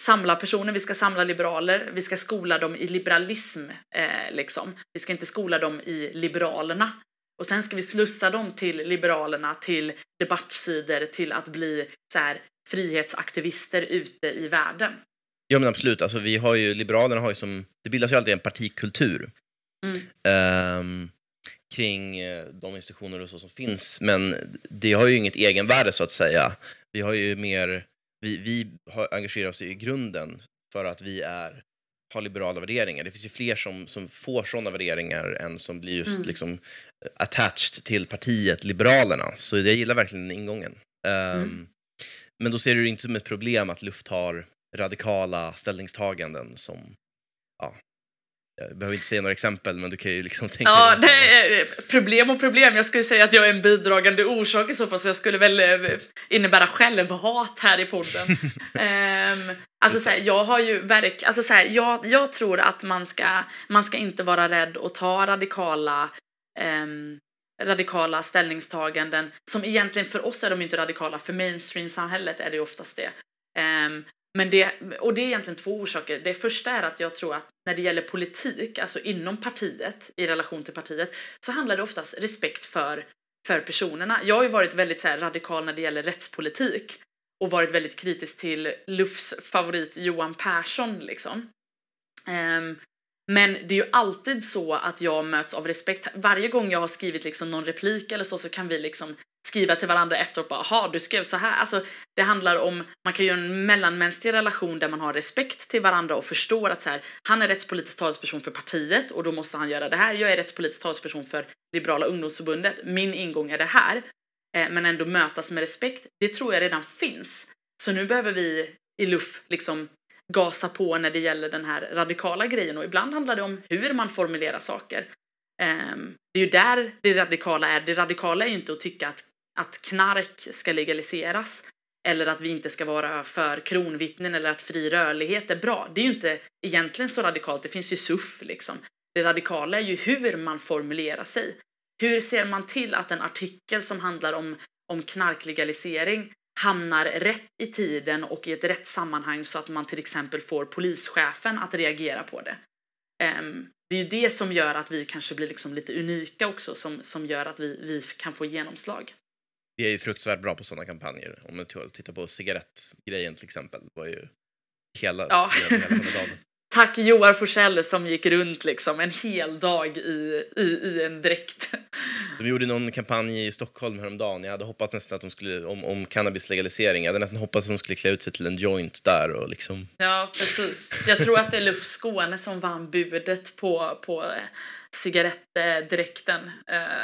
samla personer, vi ska samla liberaler, vi ska skola dem i liberalism, eh, liksom. Vi ska inte skola dem i liberalerna. Och sen ska vi slussa dem till liberalerna, till debattsidor, till att bli så här, frihetsaktivister ute i världen. Ja men absolut, alltså, vi har ju, Liberalerna har ju som, det bildas ju alltid en partikultur Mm. ehm, kring eh, de institutioner och så som finns, men det har ju inget egenvärde så att säga. Vi har ju mer, vi, vi har engagerat oss i grunden för att vi är, har liberala värderingar. Det finns ju fler som, som får sådana värderingar än som blir just Mm. liksom attached till partiet Liberalerna. Så jag gillar verkligen den ingången. Ehm, Mm. Men då ser du det inte som ett problem att Luft har radikala ställningstaganden som, ja, jag behöver inte säga några exempel, men du kan ju liksom tänka Ja, dig- är problem och problem. Jag skulle säga att jag är en bidragande orsak i så fall, så jag skulle väl eh, innebära självhat här i podden. um, alltså så här, jag har ju verk, alltså så här, jag, jag tror att man ska, man ska inte vara rädd att ta radikala ehm, radikala ställningstaganden som egentligen för oss är de inte radikala, för mainstream-samhället är det ju oftast det. Ehm, men det, och det är egentligen två orsaker. Det första är att jag tror att när det gäller politik, alltså inom partiet, i relation till partiet, så handlar det oftast respekt för, för personerna. Jag har ju varit väldigt så här, radikal när det gäller rättspolitik och varit väldigt kritisk till Lufs favorit Johan Persson liksom. Um, men det är ju alltid så att jag möts av respekt. Varje gång jag har skrivit liksom någon replik eller så, så kan vi liksom skriva till varandra efteråt bara “Jaha, du skrev så här”. Alltså, det handlar om, man kan ju en mellanmänsklig relation där man har respekt till varandra och förstår att så här, han är rättspolitisk talesperson för partiet och då måste han göra det här. Jag är rättspolitisk talesperson för Liberala ungdomsförbundet. Min ingång är det här. Eh, men ändå mötas med respekt. Det tror jag redan finns. Så nu behöver vi i LUF liksom gasa på när det gäller den här radikala grejen och ibland handlar det om hur man formulerar saker. Um, det är ju där det radikala är. Det radikala är ju inte att tycka att, att knark ska legaliseras eller att vi inte ska vara för kronvittnen eller att fri rörlighet är bra. Det är ju inte egentligen så radikalt. Det finns ju SUF liksom. Det radikala är ju hur man formulerar sig. Hur ser man till att en artikel som handlar om, om knarklegalisering hamnar rätt i tiden och i ett rätt sammanhang så att man till exempel får polischefen att reagera på det. Um, det är ju det som gör att vi kanske blir liksom lite unika också, som, som gör att vi, vi kan få genomslag. Vi är ju fruktansvärt bra på sådana kampanjer. Om man tittar på cigarettgrejen till exempel. Det var ju hela, ja. hela, hela Tack Joar Forsell som gick runt liksom en hel dag i, i, i en dräkt. De gjorde någon kampanj i Stockholm häromdagen. Jag hade hoppats nästan att de skulle, om, om cannabislegalisering, jag hade nästan hoppats att de skulle klä ut sig till en joint där och liksom. Ja, precis. Jag tror att det är Luft Skåne som vann budet på, på cigarettdräkten.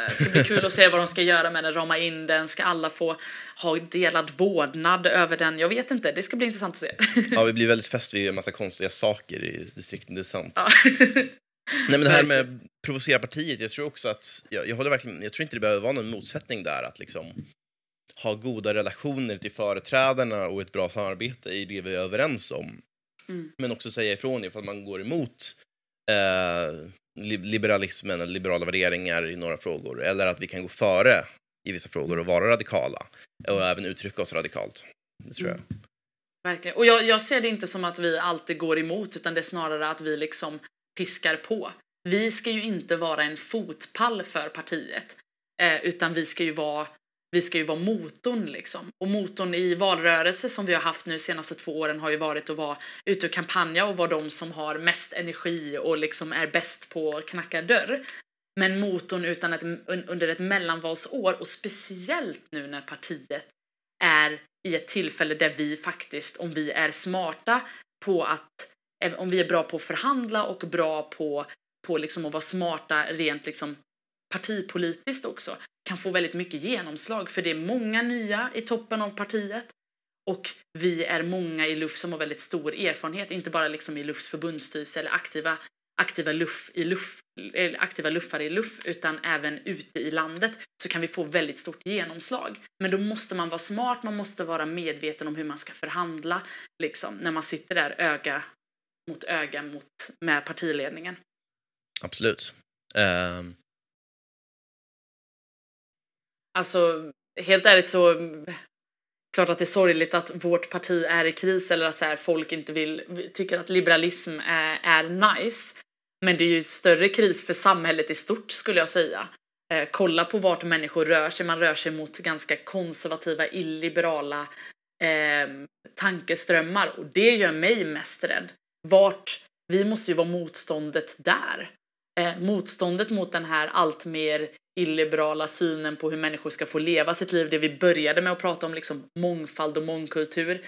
Det ska bli kul att se vad de ska göra med den, rama in den, ska alla få ha delad vårdnad över den? Jag vet inte, det ska bli intressant att se. Ja, vi blir väldigt fäst vid en massa konstiga saker i distrikten, det är sant. Ja. Nej men det här med provocera partiet, jag tror också att, jag, jag håller verkligen, jag tror inte det behöver vara någon motsättning där att liksom ha goda relationer till företrädarna och ett bra samarbete i det vi är överens om. Mm. Men också säga ifrån ifall man går emot eh, liberalismen liberala värderingar i några frågor. Eller att vi kan gå före i vissa frågor och vara radikala. Och även uttrycka oss radikalt. Det tror jag. Mm. Verkligen. Och jag, jag ser det inte som att vi alltid går emot utan det är snarare att vi liksom piskar på. Vi ska ju inte vara en fotpall för partiet. Eh, utan vi ska ju vara vi ska ju vara motorn liksom. Och motorn i valrörelse som vi har haft nu de senaste två åren har ju varit att vara ute och kampanja och vara de som har mest energi och liksom är bäst på att knacka dörr. Men motorn utan ett, under ett mellanvalsår och speciellt nu när partiet är i ett tillfälle där vi faktiskt, om vi är smarta på att, eh, om vi är bra på att förhandla och bra på, på liksom att vara smarta rent liksom partipolitiskt också, kan få väldigt mycket genomslag för det är många nya i toppen av partiet och vi är många i LUF som har väldigt stor erfarenhet, inte bara liksom i LUFs förbundsstyrelse eller aktiva, aktiva, luff, i luff, eh, aktiva luffare i LUF utan även ute i landet så kan vi få väldigt stort genomslag. Men då måste man vara smart, man måste vara medveten om hur man ska förhandla liksom, när man sitter där öga mot öga mot, med partiledningen. Absolut. Um, Alltså, helt ärligt så klart att det är sorgligt att vårt parti är i kris eller att så här, folk inte vill, tycker att liberalism är, är nice. Men det är ju större kris för samhället i stort skulle jag säga. Eh, kolla på vart människor rör sig. Man rör sig mot ganska konservativa, illiberala eh, tankeströmmar och det gör mig mest rädd. Vart, vi måste ju vara motståndet där. Eh, motståndet mot den här allt mer illiberala synen på hur människor ska få leva sitt liv. Det vi började med att prata om, liksom mångfald och mångkultur.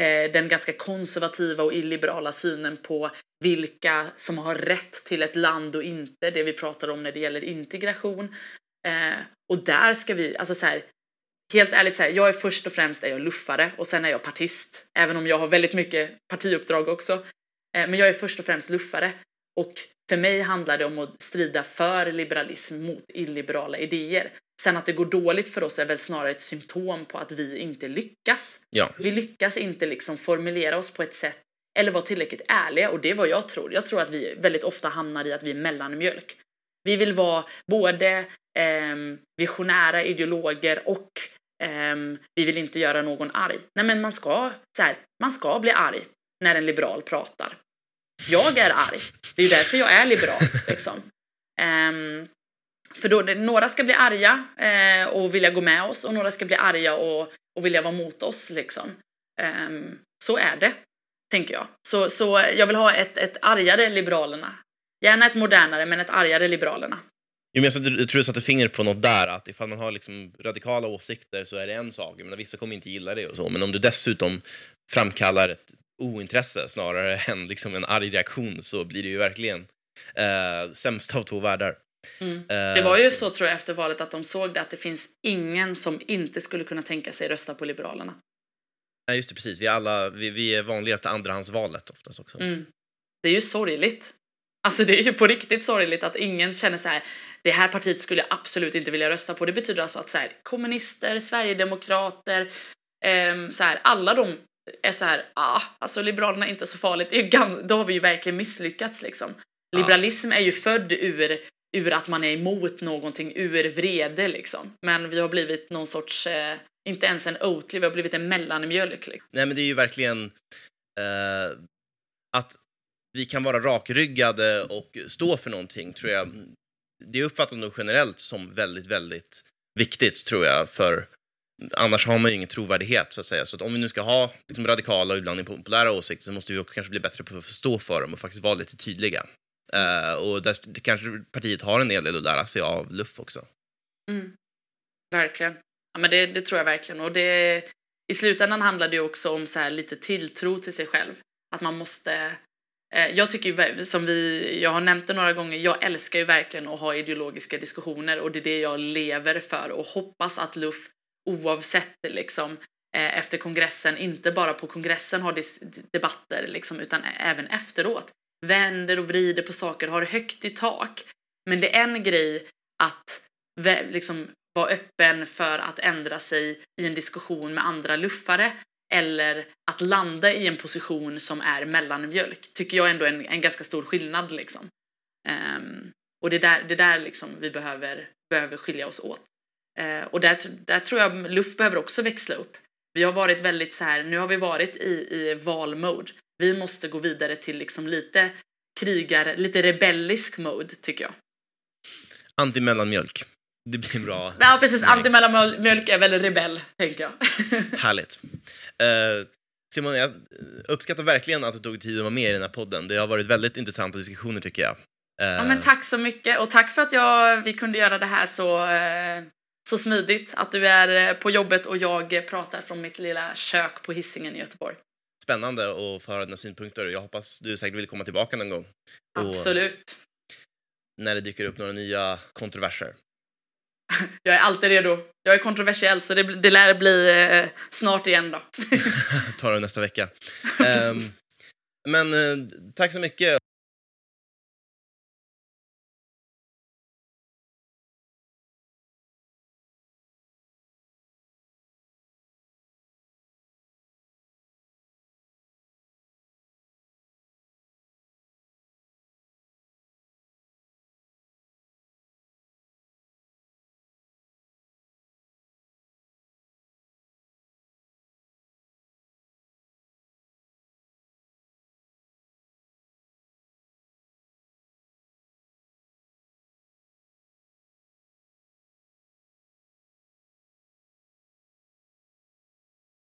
Eh, den ganska konservativa och illiberala synen på vilka som har rätt till ett land och inte. Det vi pratar om när det gäller integration. Eh, och där ska vi, alltså så här, helt ärligt så här, jag är först och främst är jag luffare och sen är jag partist. Även om jag har väldigt mycket partiuppdrag också. Eh, men jag är först och främst luffare. Och för mig handlar det om att strida för liberalism mot illiberala idéer. Sen att det går dåligt för oss är väl snarare ett symptom på att vi inte lyckas. Ja. Vi lyckas inte liksom formulera oss på ett sätt eller vara tillräckligt ärliga och det är vad jag tror. Jag tror att vi väldigt ofta hamnar i att vi är mellanmjölk. Vi vill vara både eh, visionära ideologer och Ehm, vi vill inte göra någon arg. Nej, men man ska, så här, man ska bli arg när en liberal pratar. Jag är arg. Det är ju därför jag är liberal. Liksom. Um, för då, några ska bli arga eh, och vilja gå med oss och några ska bli arga och, och vilja vara mot oss. Liksom. Um, så är det, tänker jag. Så, så jag vill ha ett, ett argare Liberalerna. Gärna ett modernare, men ett argare Liberalerna. Jo, men jag tror du satte fingret på något där, att ifall man har liksom radikala åsikter så är det en sak. Men vissa kommer inte gilla det och så. Men om du dessutom framkallar ett ointresse snarare än liksom en arg reaktion så blir det ju verkligen eh, sämst av två världar. Mm. Eh, det var ju så tror jag efter valet att de såg det att det finns ingen som inte skulle kunna tänka sig rösta på Liberalerna. Nej, just det, precis. Vi, alla, vi, vi är vanliga till andrahandsvalet oftast också. Mm. Det är ju sorgligt. Alltså det är ju på riktigt sorgligt att ingen känner så här, det här partiet skulle jag absolut inte vilja rösta på. Det betyder alltså att så här, kommunister, sverigedemokrater, eh, så här, alla de är så här, ah, alltså Liberalerna är inte så farligt. Det är ju, då har vi ju verkligen misslyckats liksom. Liberalism är ju född ur, ur att man är emot någonting, ur vrede liksom. Men vi har blivit någon sorts, eh, inte ens en Oatly, vi har blivit en mellanmjölk. Liksom. Nej men det är ju verkligen eh, att vi kan vara rakryggade och stå för någonting tror jag. Det uppfattas nog generellt som väldigt, väldigt viktigt tror jag för annars har man ju ingen trovärdighet så att säga. Så att om vi nu ska ha liksom, radikala och ibland impopulära åsikter så måste vi också kanske bli bättre på att förstå för dem och faktiskt vara lite tydliga. Uh, och där kanske partiet har en hel del att lära sig av luff också. Mm. Verkligen. Ja, men det, det, tror jag verkligen. Och det, I slutändan handlar det ju också om så här lite tilltro till sig själv. Att man måste... Eh, jag tycker ju, som vi, jag har nämnt det några gånger, jag älskar ju verkligen att ha ideologiska diskussioner och det är det jag lever för och hoppas att luff oavsett liksom eh, efter kongressen, inte bara på kongressen har debatter liksom, utan även efteråt. Vänder och vrider på saker, har högt i tak. Men det är en grej att liksom vara öppen för att ändra sig i en diskussion med andra luffare eller att landa i en position som är mellanmjölk tycker jag ändå är en, en ganska stor skillnad liksom. Um, och det är där, det där liksom vi behöver, behöver skilja oss åt. Eh, och där, där tror jag luft behöver också växla upp. Vi har varit väldigt så här, nu har vi varit i, i valmode. Vi måste gå vidare till liksom lite krigar, lite rebellisk mode tycker jag. Antimellanmjölk. Det blir bra. Ja precis, antimellanmjölk är väl rebell, tänker jag. Härligt. Uh, Simon, jag uppskattar verkligen att du tog tid att vara med i den här podden. Det har varit väldigt intressanta diskussioner tycker jag. Uh, ja men tack så mycket och tack för att jag, vi kunde göra det här så uh, så smidigt att du är eh, på jobbet och jag pratar från mitt lilla kök på hissingen i Göteborg. Spännande att få höra dina synpunkter. Jag hoppas du säkert vill komma tillbaka någon gång. Absolut. när det dyker upp några nya kontroverser. Jag är alltid redo. Jag är kontroversiell så det, det lär bli eh, snart igen då. Ta det nästa vecka. um, men eh, tack så mycket.